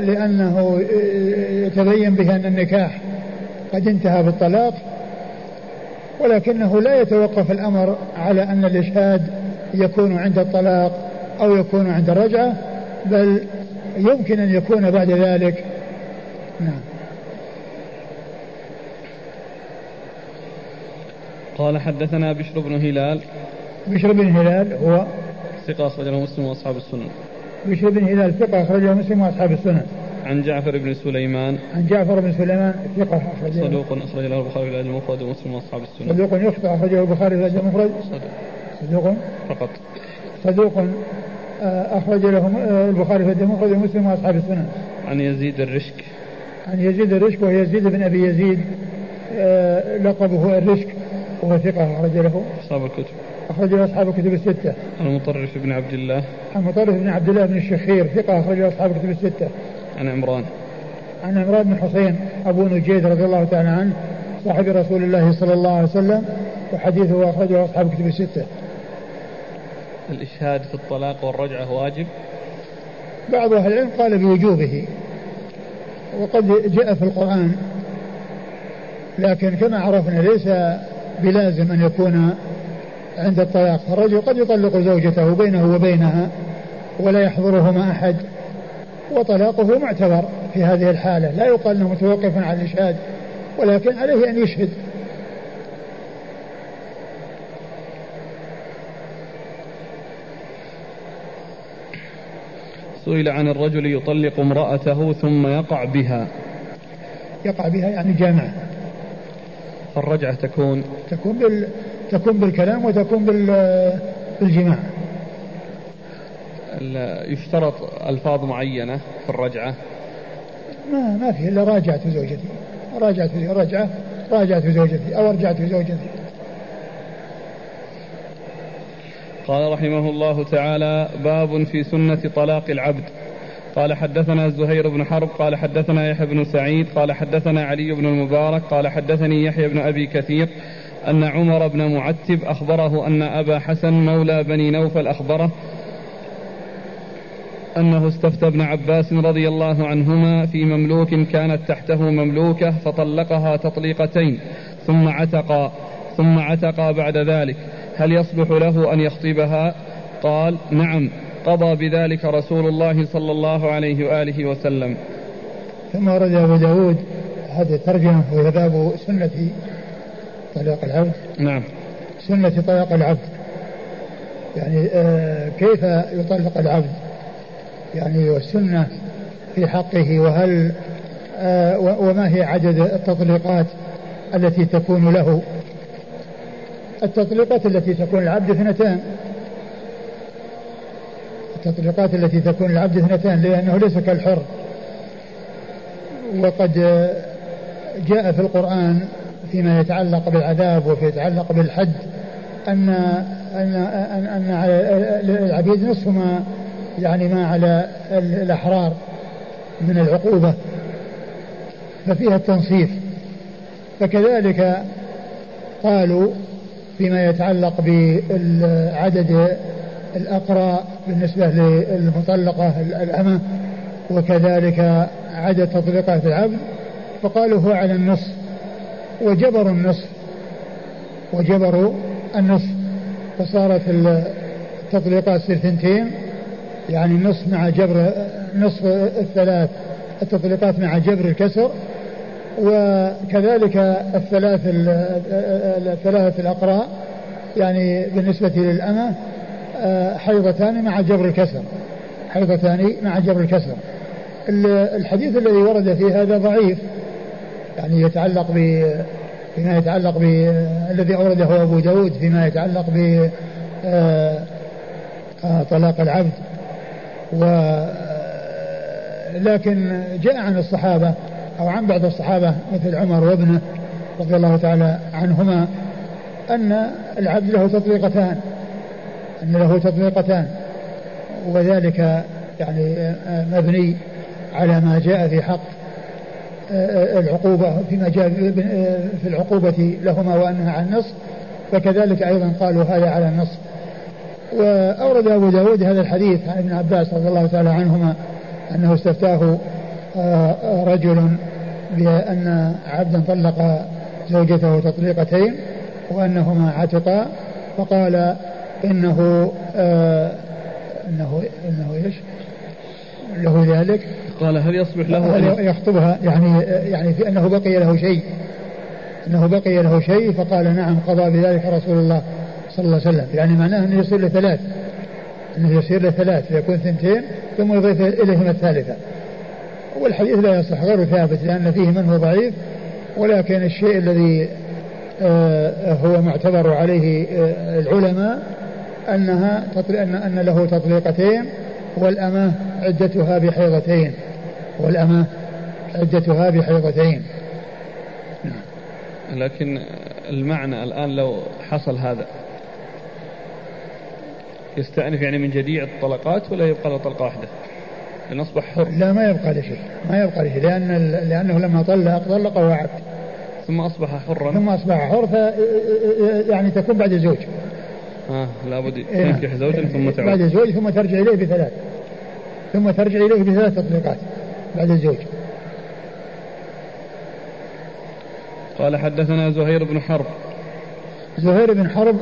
لأنه يتبين به أن النكاح قد انتهى بالطلاق ولكنه لا يتوقف الأمر على أن الإشهاد يكون عند الطلاق أو يكون عند الرجعة بل يمكن أن يكون بعد ذلك. نعم. قال حدثنا بشر بن هلال. بشر بن هلال هو ثقة أخرجه مسلم وأصحاب السنة. بشر بن هلال ثقة أخرجه مسلم وأصحاب السنة. عن جعفر بن سليمان. عن جعفر بن سليمان ثقة أخرجه. صدوق أخرج له البخاري في الأدب المفرد ومسلم وأصحاب السنة. صدوق يخطئ أخرجه البخاري في الأدب المفرد. صدوق. فقط. صدوق آه، أخرج له آه، البخاري في الأدب المفرد ومسلم وأصحاب السنة. عن يزيد الرشك. عن يزيد الرشك وهو يزيد بن أبي يزيد آه، لقبه الرشك وهو ثقة أخرج له. أصحاب الكتب. أخرج له أصحاب الكتب الستة. عن المطرف بن عبد الله. عن المطرف بن عبد الله بن الشخير ثقة أخرج له أصحاب الكتب الستة. عن عمران. عن عمران بن حسين أبو نجيد رضي الله تعالى عنه صاحب رسول الله صلى الله عليه وسلم وحديثه أخرجه أصحاب الكتب الستة. الإشهاد في الطلاق والرجعة واجب؟ بعض أهل العلم قال بوجوبه وقد جاء في القرآن لكن كما عرفنا ليس بلازم أن يكون عند الطلاق. الرجل قد يطلق زوجته بينه وبينها ولا يحضرهما أحد. وطلاقه معتبر في هذه الحالة. لا يقال أنه متوقف على الإشهاد ولكن عليه أن يشهد. سئل عن الرجل يطلق امرأته ثم يقع بها. يقع بها يعني جامعة الرجعة تكون تكون بال تكون بالكلام وتكون بال بالجماع. يشترط ألفاظ معينة في الرجعة؟ ما ما في إلا راجعت زوجتي. راجعت رجعة راجعت زوجتي أو رجعت زوجتي. قال رحمه الله تعالى باب في سنة طلاق العبد. قال حدثنا زهير بن حرب قال حدثنا يحيى بن سعيد قال حدثنا علي بن المبارك قال حدثني يحيى بن أبي كثير أن عمر بن معتب أخبره أن أبا حسن مولى بني نوفل أخبره أنه استفتى ابن عباس رضي الله عنهما في مملوك كانت تحته مملوكة فطلقها تطليقتين ثم عتق ثم عتق بعد ذلك. هل يصلح له أن يخطبها؟ قال نعم قضى بذلك رسول الله صلى الله عليه وآله وسلم. ثم ورد أبو داود هذا ترجمة وهي باب سنة طلاق العبد. نعم. سنة طلاق العبد. يعني آه كيف يطلق العبد؟ يعني والسنة في حقه وهل آه وما هي عدد التطليقات التي تكون له؟ التطليقات التي تكون العبد اثنتان. التطليقات التي تكون العبد اثنتان لأنه ليس كالحر. وقد جاء في القرآن فيما يتعلق بالعذاب وفي يتعلق بالحد أن أن أن, أن العبيد نصف ما يعني ما على الأحرار من العقوبة ففيها التنصيف. فكذلك قالوا فيما يتعلق بعدد الأقرى بالنسبة للمطلقة الأمة وكذلك عدد تطليقات العبد فقالوا هو على النصف وجبروا النصف وجبروا النصف فصارت التطليقات تصير ثنتين يعني النصف مع جبر نصف الثلاث التطليقات مع جبر الكسر وكذلك الثلاث الثلاثة الأقراء يعني بالنسبة للأمة آه، حيضتان مع جبر الكسر حيضتان مع جبر الكسر. الحديث الذي ورد في هذا ضعيف يعني يتعلق ب فيما يتعلق ب الذي أورده أبو داود فيما يتعلق ب آه، آه، طلاق العبد. و لكن جاء عن الصحابة أو عن بعض الصحابة مثل عمر وابنه رضي الله تعالى عنهما أن العبد له تطليقتان أن له تطبيقتان وذلك يعني مبني على ما جاء في حق العقوبة فيما جاء في العقوبة لهما وأنها على النص فكذلك أيضا قالوا هذا على النص وأورد أبو داود هذا الحديث عن ابن عباس رضي الله تعالى عنهما أنه استفتاه رجل بأن عبدا طلق زوجته تطليقتين وأنهما عتقا فقال إنه آه إنه إنه إيش؟ له ذلك. قال هل يصبح له هل يخطبها؟ يعني يعني في أنه بقي له شيء أنه بقي له شيء فقال نعم قضى بذلك رسول الله. صلى الله عليه وسلم. يعني معناه أنه يصير لثلاث أنه يصير لثلاث فيكون ثنتين ثم يضيف إليهما الثالثة. والحديث لا يصح غير ثابت لأن فيه من هو ضعيف ولكن الشيء الذي آه هو معتبر عليه آه العلماء أنها أن أن له تطليقتين والأمة عدتها بحيضتين. والأمة عدتها بحيضتين. نعم. لكن المعنى الآن لو حصل هذا يستأنف يعني من جديد الطلقات ولا يبقى له طلقة واحدة؟ لأن أصبح حر. لا ما يبقى له شيء ما يبقى له شيء لأن لأنه لما طلق طلق وعد ثم أصبح حرا. ثم أصبح حر ف يعني تكون بعد زوج. آه لابد إيه. تنكح زوجا ثم تعود. بعد الزوج ثم ترجع إليه بثلاث. ثم ترجع إليه بثلاث تطليقات بعد الزوج. قال حدثنا زهير بن حرب. زهير بن حرب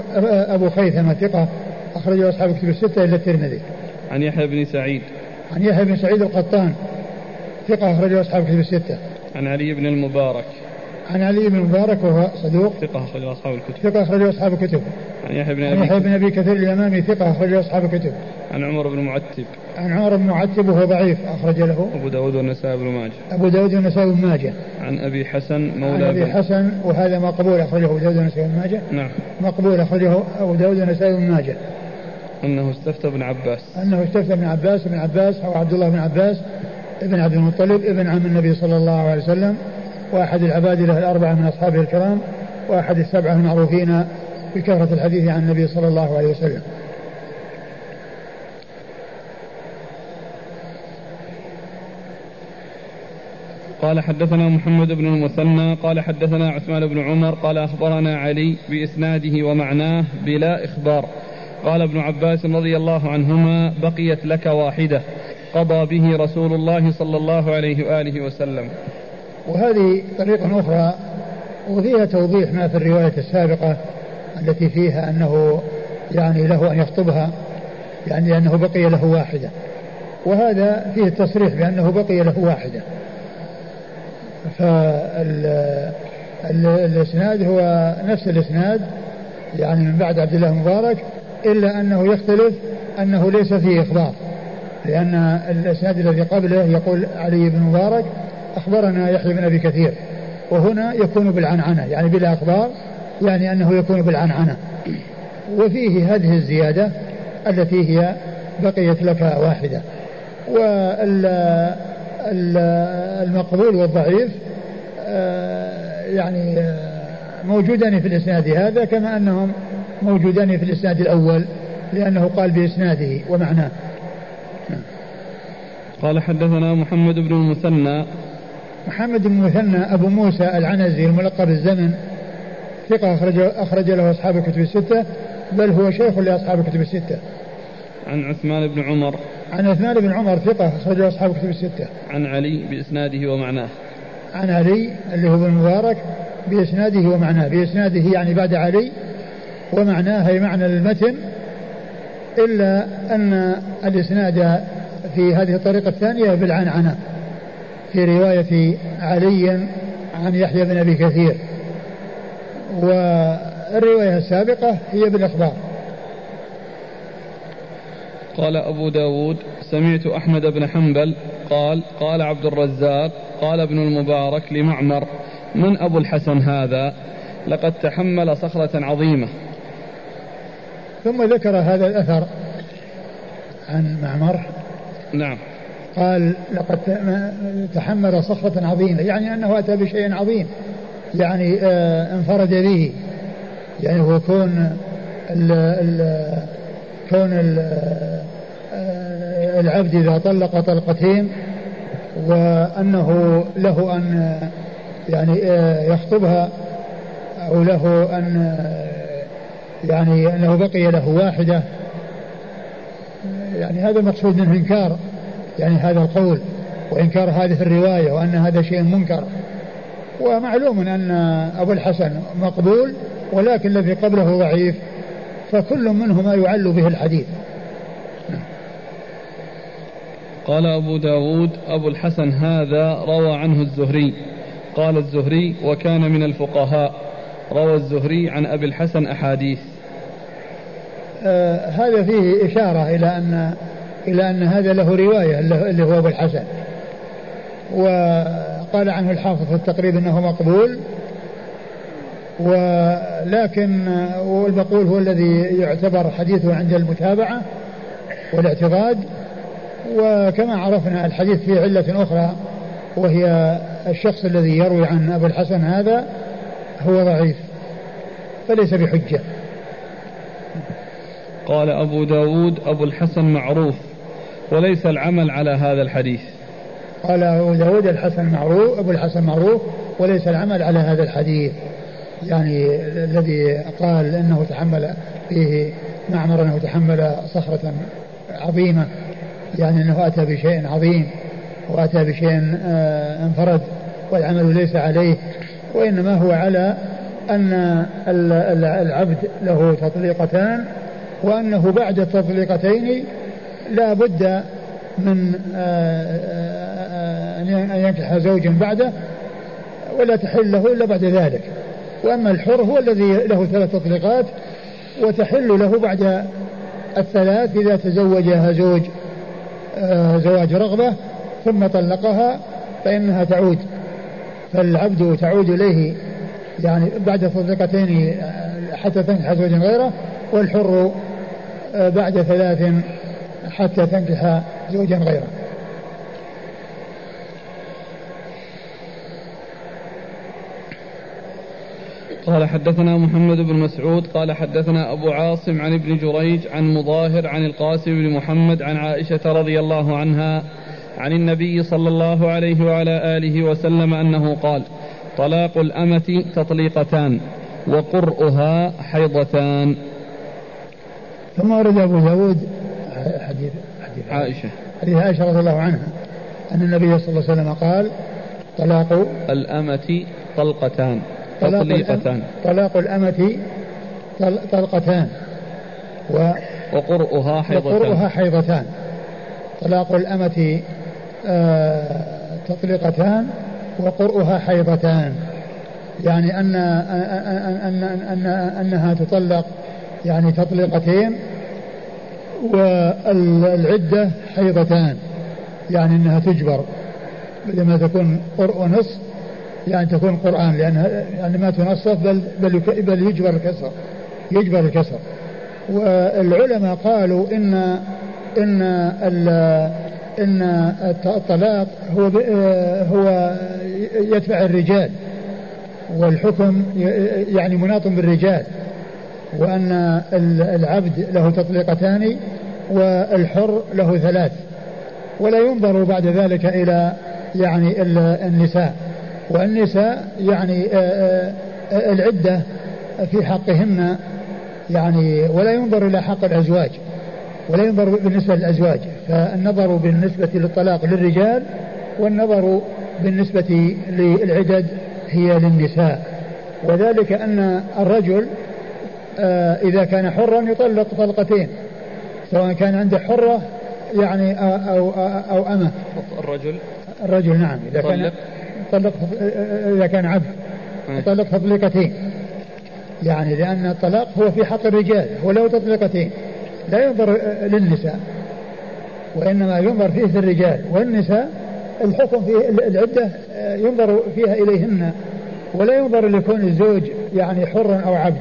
أبو خيثمة ثقة. أخرجه أصحاب كتب الستة إلا الترمذي. عن يحيى بن سعيد. عن يحيى بن سعيد القطان. ثقة أخرجه أصحاب كتب الستة. عن علي بن المبارك. عن علي بن المبارك وهو صدوق. ثقة أخرجه أصحاب الكتب. ثقة أخرجه أصحاب الكتب. عن يحيى بن أبي يحيى بن أبي كثير اليمامي ثقة أخرجه أصحاب الكتب. عن عمر بن معتب. عن عمر بن معتب وهو ضعيف أخرج له. أبو داود والنسائي بن ماجه. أبو داود والنسائي بن ماجه. عن أبي حسن مولى عن أبي حسن وهذا مقبول أخرجه أبو داود والنسائي بن ماجه. نعم. مقبول أخرجه أبو داود والنسائي بن ماجه. أنه استفتى ابن عباس. أنه استفتى ابن عباس ابن عباس أو عبد الله بن عباس ابن عبد المطلب ابن عم النبي صلى الله عليه وسلم وأحد العبادلة الأربعة من أصحابه الكرام وأحد السبعة المعروفين بكثرة الحديث عن النبي صلى الله عليه وسلم. قال حدثنا محمد بن المثنى قال حدثنا عثمان بن عمر قال أخبرنا علي بإسناده ومعناه بلا إخبار. قال ابن عباس رضي الله عنهما بقيت لك واحدة. قضى به رسول الله صلى الله عليه وآله وسلم. وهذه طريقة أخرى وفيها توضيح ما في الرواية السابقة التي فيها أنه يعني له أن يخطبها يعني أنه بقي له واحدة. وهذا فيه التصريح بأنه بقي له واحدة. فالإسناد هو نفس الإسناد يعني من بعد عبد الله المبارك إلا أنه يختلف أنه ليس فيه إخبار. لأن الإسناد الذي قبله يقول علي بن مبارك أخبرنا يحيى بن أبي كثير. وهنا يكون بالعنعنة يعني بلا أخبار يعني أنه يكون بالعنعنة. وفيه هذه الزيادة التي هي بقيت لك واحدة. والمقبول والضعيف آه، يعني آه، موجودان في الإسناد هذا كما أنهم موجودان في الإسناد الأول لأنه قال بإسناده ومعناه. قال حدثنا محمد بن المثنى. محمد بن المثنى أبو موسى العنزي الملقب الزمن. ثقة أخرج, أخرج له أصحاب الكتب الستة بل هو شيخ لأصحاب الكتب الستة. عن عثمان بن عمر. عن عثمان بن عمر ثقة أخرج له أصحاب الكتب الستة. عن علي بإسناده ومعناه. عن علي اللي هو ابن المبارك بإسناده ومعناه. بإسناده يعني بعد علي ومعناه أي معنى المتن إلا أن الإسناد في هذه الطريقة الثانية بالعنعنة في رواية علي عن يحيى بن أبي كثير والرواية السابقة هي بالإخبار. قال أبو داود سمعت أحمد بن حنبل قال قال عبد الرزاق قال ابن المبارك لمعمر من أبو الحسن هذا؟ لقد تحمل صخرة عظيمة. ثم ذكر هذا الأثر عن معمر. نعم. قال لقد تحمل صخرة عظيمة. يعني أنه أتى بشيء عظيم يعني آه انفرد به. يعني هو كون ال ال كون ال آه، العبد إذا طلق طلقتين وأنه له أن يعني آه، يخطبها أو له أن يعني أنه بقي له واحدة. يعني هذا المقصود منه إنكار يعني هذا القول وإنكار هذه الرواية وأن هذا شيء منكر. ومعلوم أن أبو الحسن مقبول ولكن الذي قبله ضعيف فكل منهما يعل به الحديث. قال أبو داود أبو الحسن هذا روى عنه الزهري. قال الزهري وكان من الفقهاء. روى الزهري عن أبي الحسن أحاديث. آه هذا فيه إشارة إلى أن إلى أن هذا له رواية اللي هو أبو الحسن. وقال عنه الحافظ في التقريب أنه مقبول. ولكن والمقبول هو الذي يعتبر حديثه عند المتابعة والاعتقاد. وكما عرفنا الحديث فيه علة أخرى وهي الشخص الذي يروي عن أبو الحسن هذا هو ضعيف فليس بحجة. قال أبو داود أبو الحسن معروف وليس العمل على هذا الحديث. قال أبو داود الحسن معروف أبو الحسن معروف وليس العمل على هذا الحديث. يعني الذي قال إنه تحمل فيه معمر أنه تحمل صخرة عظيمة يعني أنه أتى بشيء عظيم وأتى بشيء آه، انفرد والعمل ليس عليه. وإنما هو على أن العبد له تطليقتان وأنه بعد التطليقتين لا بد من آه، آه، أن ينكح زوجا بعده ولا تحل له إلا بعد ذلك. وأما الحر هو الذي له ثلاث تطليقات وتحل له بعد الثلاث إذا تزوجها زوج آه زواج رغبة ثم طلقها فإنها تعود. فالعبد تعود إليه يعني بعد آه، حتى تنكح زوجا غيره والحر آه بعد ثلاث حتى تنكح زوجا غيره. قال حدثنا محمد بن مسعود قال حدثنا أبو عاصم عن ابن جريج عن مظاهر عن القاسم بن محمد عن عائشة رضي الله عنها عن النبي صلى الله عليه وعلى آله وسلم أنه قال طلاق الأمة تطليقتان وقرؤها حيضتان. ثم ورد أبو داود حديث, حديث عائشة. حديث عائشة رضي الله عنها أن النبي صلى الله عليه وسلم قال طلاق الأمة طلقتان تطليقتان. طلاق الأمة طلقتان و وقرؤها حيضتان. وقرؤها حيضتان. طلاق الأمة تطليقتان وقرؤها حيضتان. يعني أن أن أن أنها تطلق يعني تطليقتين والعدة حيضتان يعني أنها تجبر. بدل ما تكون قرء نص يعني تكون قرآن لأنها يعني ما تنصف بل بل, بل يجبر الكسر يجبر الكسر. والعلماء قالوا إن إن إن الطلاق هو هو يدفع الرجال والحكم يعني مناط بالرجال وأن العبد له تطليقتان والحر له ثلاث ولا ينظر بعد ذلك إلى يعني النساء والنساء يعني العدة في حقهن يعني ولا ينظر إلى حق الأزواج. ولا ينظر بالنسبة للأزواج فالنظر بالنسبة للطلاق للرجال والنظر بالنسبة للعدد هي للنساء. وذلك أن الرجل آه، إذا كان حرا يطلق طلقتين سواء كان عنده حرة يعني أو أو, أو أمة. الرجل؟ الرجل نعم إذا كان طلق إذا كان عبد. يطلق تطليقتين. يعني لأن الطلاق هو في حق الرجال هو له تطليقتين لا ينظر للنساء وإنما ينظر فيه في الرجال والنساء الحكم في العدة ينظر فيها إليهن ولا ينظر لكون الزوج يعني حر أو عبد.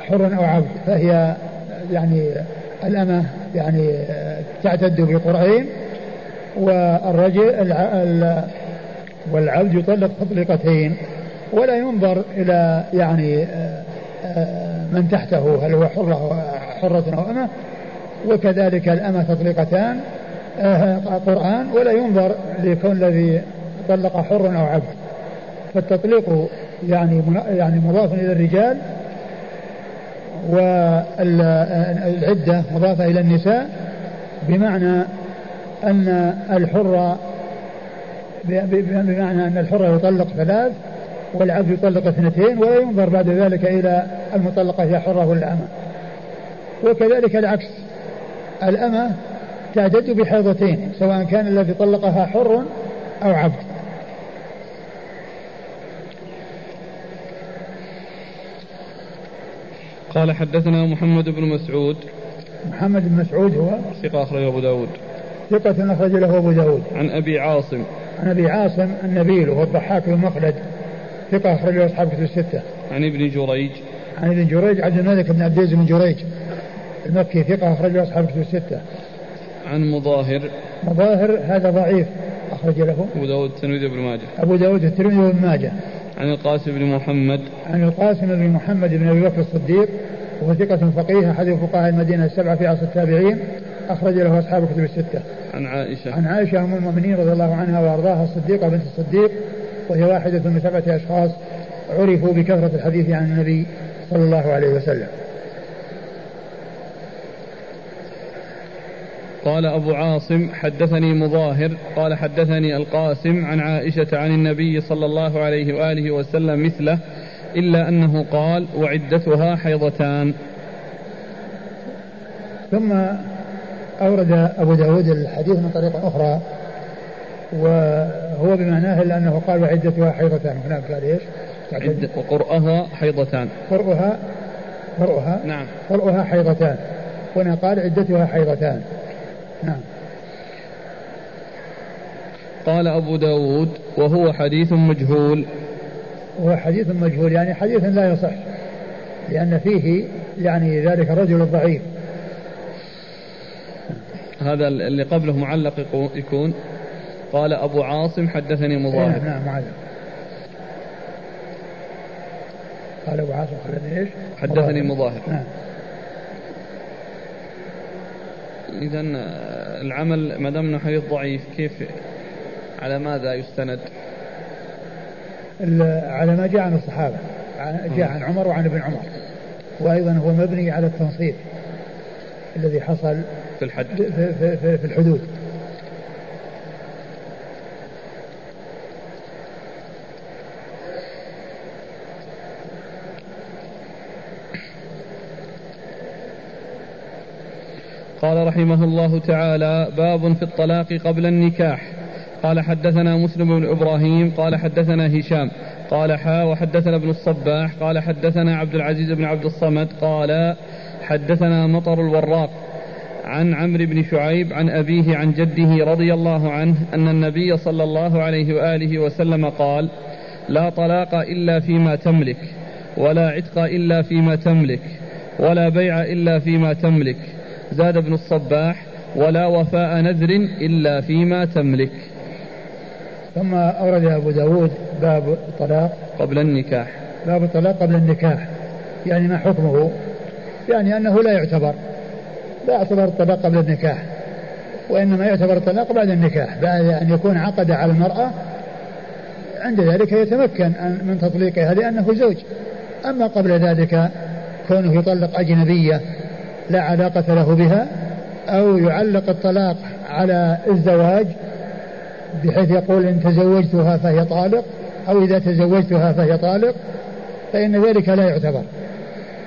حر أو عبد فهي يعني الأمة يعني تعتد بقرعين والرجل والعبد يطلق تطليقتين ولا ينظر إلى يعني آه، آه، من تحته هل هو حرة حرة أو أمة. وكذلك الأمة تطليقتان آه، قرآن ولا ينظر لكون الذي طلق حر أو عبد. فالتطليق يعني يعني مضاف إلى الرجال والعدة مضافة إلى النساء بمعنى أن الحر بمعنى أن الحر يطلق ثلاث والعبد يطلق اثنتين ولا ينظر بعد ذلك إلى المطلقة هي حرة ولا أمة. وكذلك العكس. الأمة تعتد بحيضتين سواء كان الذي طلقها حر أو عبد. قال حدثنا محمد بن مسعود. محمد بن مسعود هو؟ ثقة أخرجه أبو داود. ثقة أخرج له أبو داود. عن أبي عاصم. عن أبي عاصم النبيل وهو الضحاك بن مخلد ثقة أخرجه أصحاب كتب الستة. عن ابن جريج. عن ابن جريج عبد الملك بن عبد العزيز بن جريج. المكي ثقة أخرجه أصحاب كتب الستة. عن مظاهر. مظاهر هذا ضعيف أخرج له. أبو داود الترمذي بن ماجه. أبو داود الترمذي بن ماجه. عن القاسم بن محمد. عن القاسم بن محمد بن أبي بكر الصديق وهو ثقة فقيه أحد فقهاء المدينة السبعة في عصر التابعين أخرج له أصحاب الكتب الستة. عن عائشة. عن عائشة أم المؤمنين رضي الله عنها وأرضاها الصديقة بنت الصديق وهي واحدة من سبعة أشخاص عرفوا بكثرة الحديث عن النبي صلى الله عليه وسلم. قال أبو عاصم حدثني مظاهر قال حدثني القاسم عن عائشة عن النبي صلى الله عليه وآله وسلم مثله إلا أنه قال وعدتها حيضتان ثم أورد أبو داود الحديث من طريق أخرى وهو بمعناه إلا أنه قال وعدتها حيضتان. هناك قال إيش؟ عد وقرأها حيضتان. قرأها قرأها نعم. قرأها حيضتان. هنا قال عدتها حيضتان. نعم. قال أبو داود وهو حديث مجهول. هو حديث مجهول يعني حديث لا يصح لأن فيه يعني ذلك الرجل الضعيف هذا اللي قبله معلق يكون قال أبو عاصم حدثني مظاهر. نعم معلق قال أبو عاصم حدثني إيش؟ حدثني مظاهر. نعم. إذا العمل ما دام حديث ضعيف كيف على ماذا يستند؟ على ما جاء عن الصحابة جاء عن عمر وعن ابن عمر. وأيضا هو مبني على التنصيب الذي حصل في الحد. في, في, في الحدود. قال رحمه الله تعالى باب في الطلاق قبل النكاح. قال حدثنا مسلم بن إبراهيم قال حدثنا هشام قال حا وحدثنا ابن الصباح قال حدثنا عبد العزيز بن عبد الصمد قال حدثنا مطر الوراق عن عمرو بن شعيب عن أبيه عن جده رضي الله عنه أن النبي صلى الله عليه وآله وسلم قال لا طلاق إلا فيما تملك ولا عتق إلا فيما تملك ولا بيع إلا فيما تملك. زاد ابن الصباح ولا وفاء نذر إلا فيما تملك. ثم أورد أبو داود باب الطلاق. قبل النكاح. باب الطلاق قبل النكاح. يعني ما حكمه؟ يعني أنه لا يعتبر. لا يعتبر الطلاق قبل النكاح. وإنما يعتبر الطلاق بعد النكاح. بعد أن يكون عقد على المرأة عند ذلك يتمكن من تطليقها لأنه زوج. أما قبل ذلك كونه يطلق أجنبية لا علاقة له بها أو يعلق الطلاق على الزواج بحيث يقول إن تزوجتها فهي طالق أو إذا تزوجتها فهي طالق فإن ذلك لا يعتبر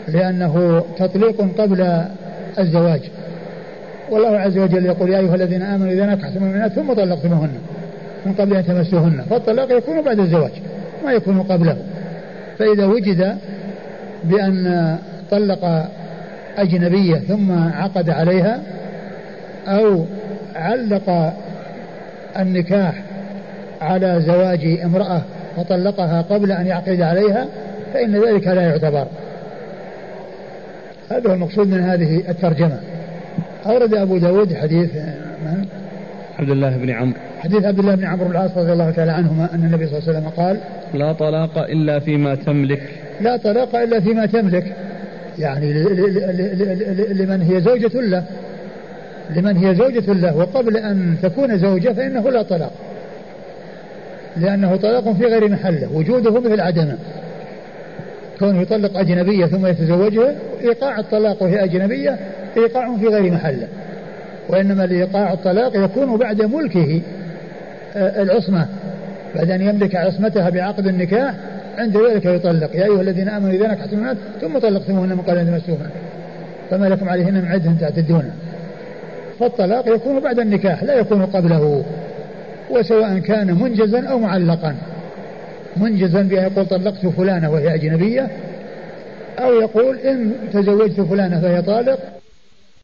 لأنه تطليق قبل الزواج. والله عز وجل يقول يا أيها الذين آمنوا إذا نكحتم المؤمنات ثم طلقتموهن من قبل أن تمسوهن فالطلاق يكون بعد الزواج ما يكون قبله. فإذا وجد بأن طلق أجنبية ثم عقد عليها أو علق النكاح على زواج امرأة فطلقها قبل أن يعقد عليها فإن ذلك لا يعتبر. هذا هو المقصود من هذه الترجمة. أورد أبو داود حديث من؟ عبد الله بن عمرو. حديث عبد الله بن عمرو بن العاص رضي الله تعالى عنهما أن النبي صلى الله عليه وسلم قال لا طلاق إلا فيما تملك. لا طلاق إلا فيما تملك. يعني لمن هي زوجة له. لمن هي زوجة له. وقبل أن تكون زوجة فإنه لا طلاق. لأنه طلاق في غير محله. وجوده مثل عدمه. كونه يطلق أجنبية ثم يتزوجها إيقاع الطلاق وهي أجنبية إيقاع في غير محله. وإنما لإيقاع الطلاق يكون بعد ملكه آه، العصمة. بعد أن يملك عصمتها بعقد النكاح عند ذلك يطلق. يا أيها الذين آمنوا إذا نكحتم الناس ثم طلقتموهن من قبل أن تمسوهن فما لكم عليهن من عدة تعتدون. فالطلاق يكون بعد النكاح لا يكون قبله. وسواء كان منجزا أو معلقا. منجزا بأن يقول طلقت فلانة وهي أجنبية أو يقول إن تزوجت فلانة فهي طالق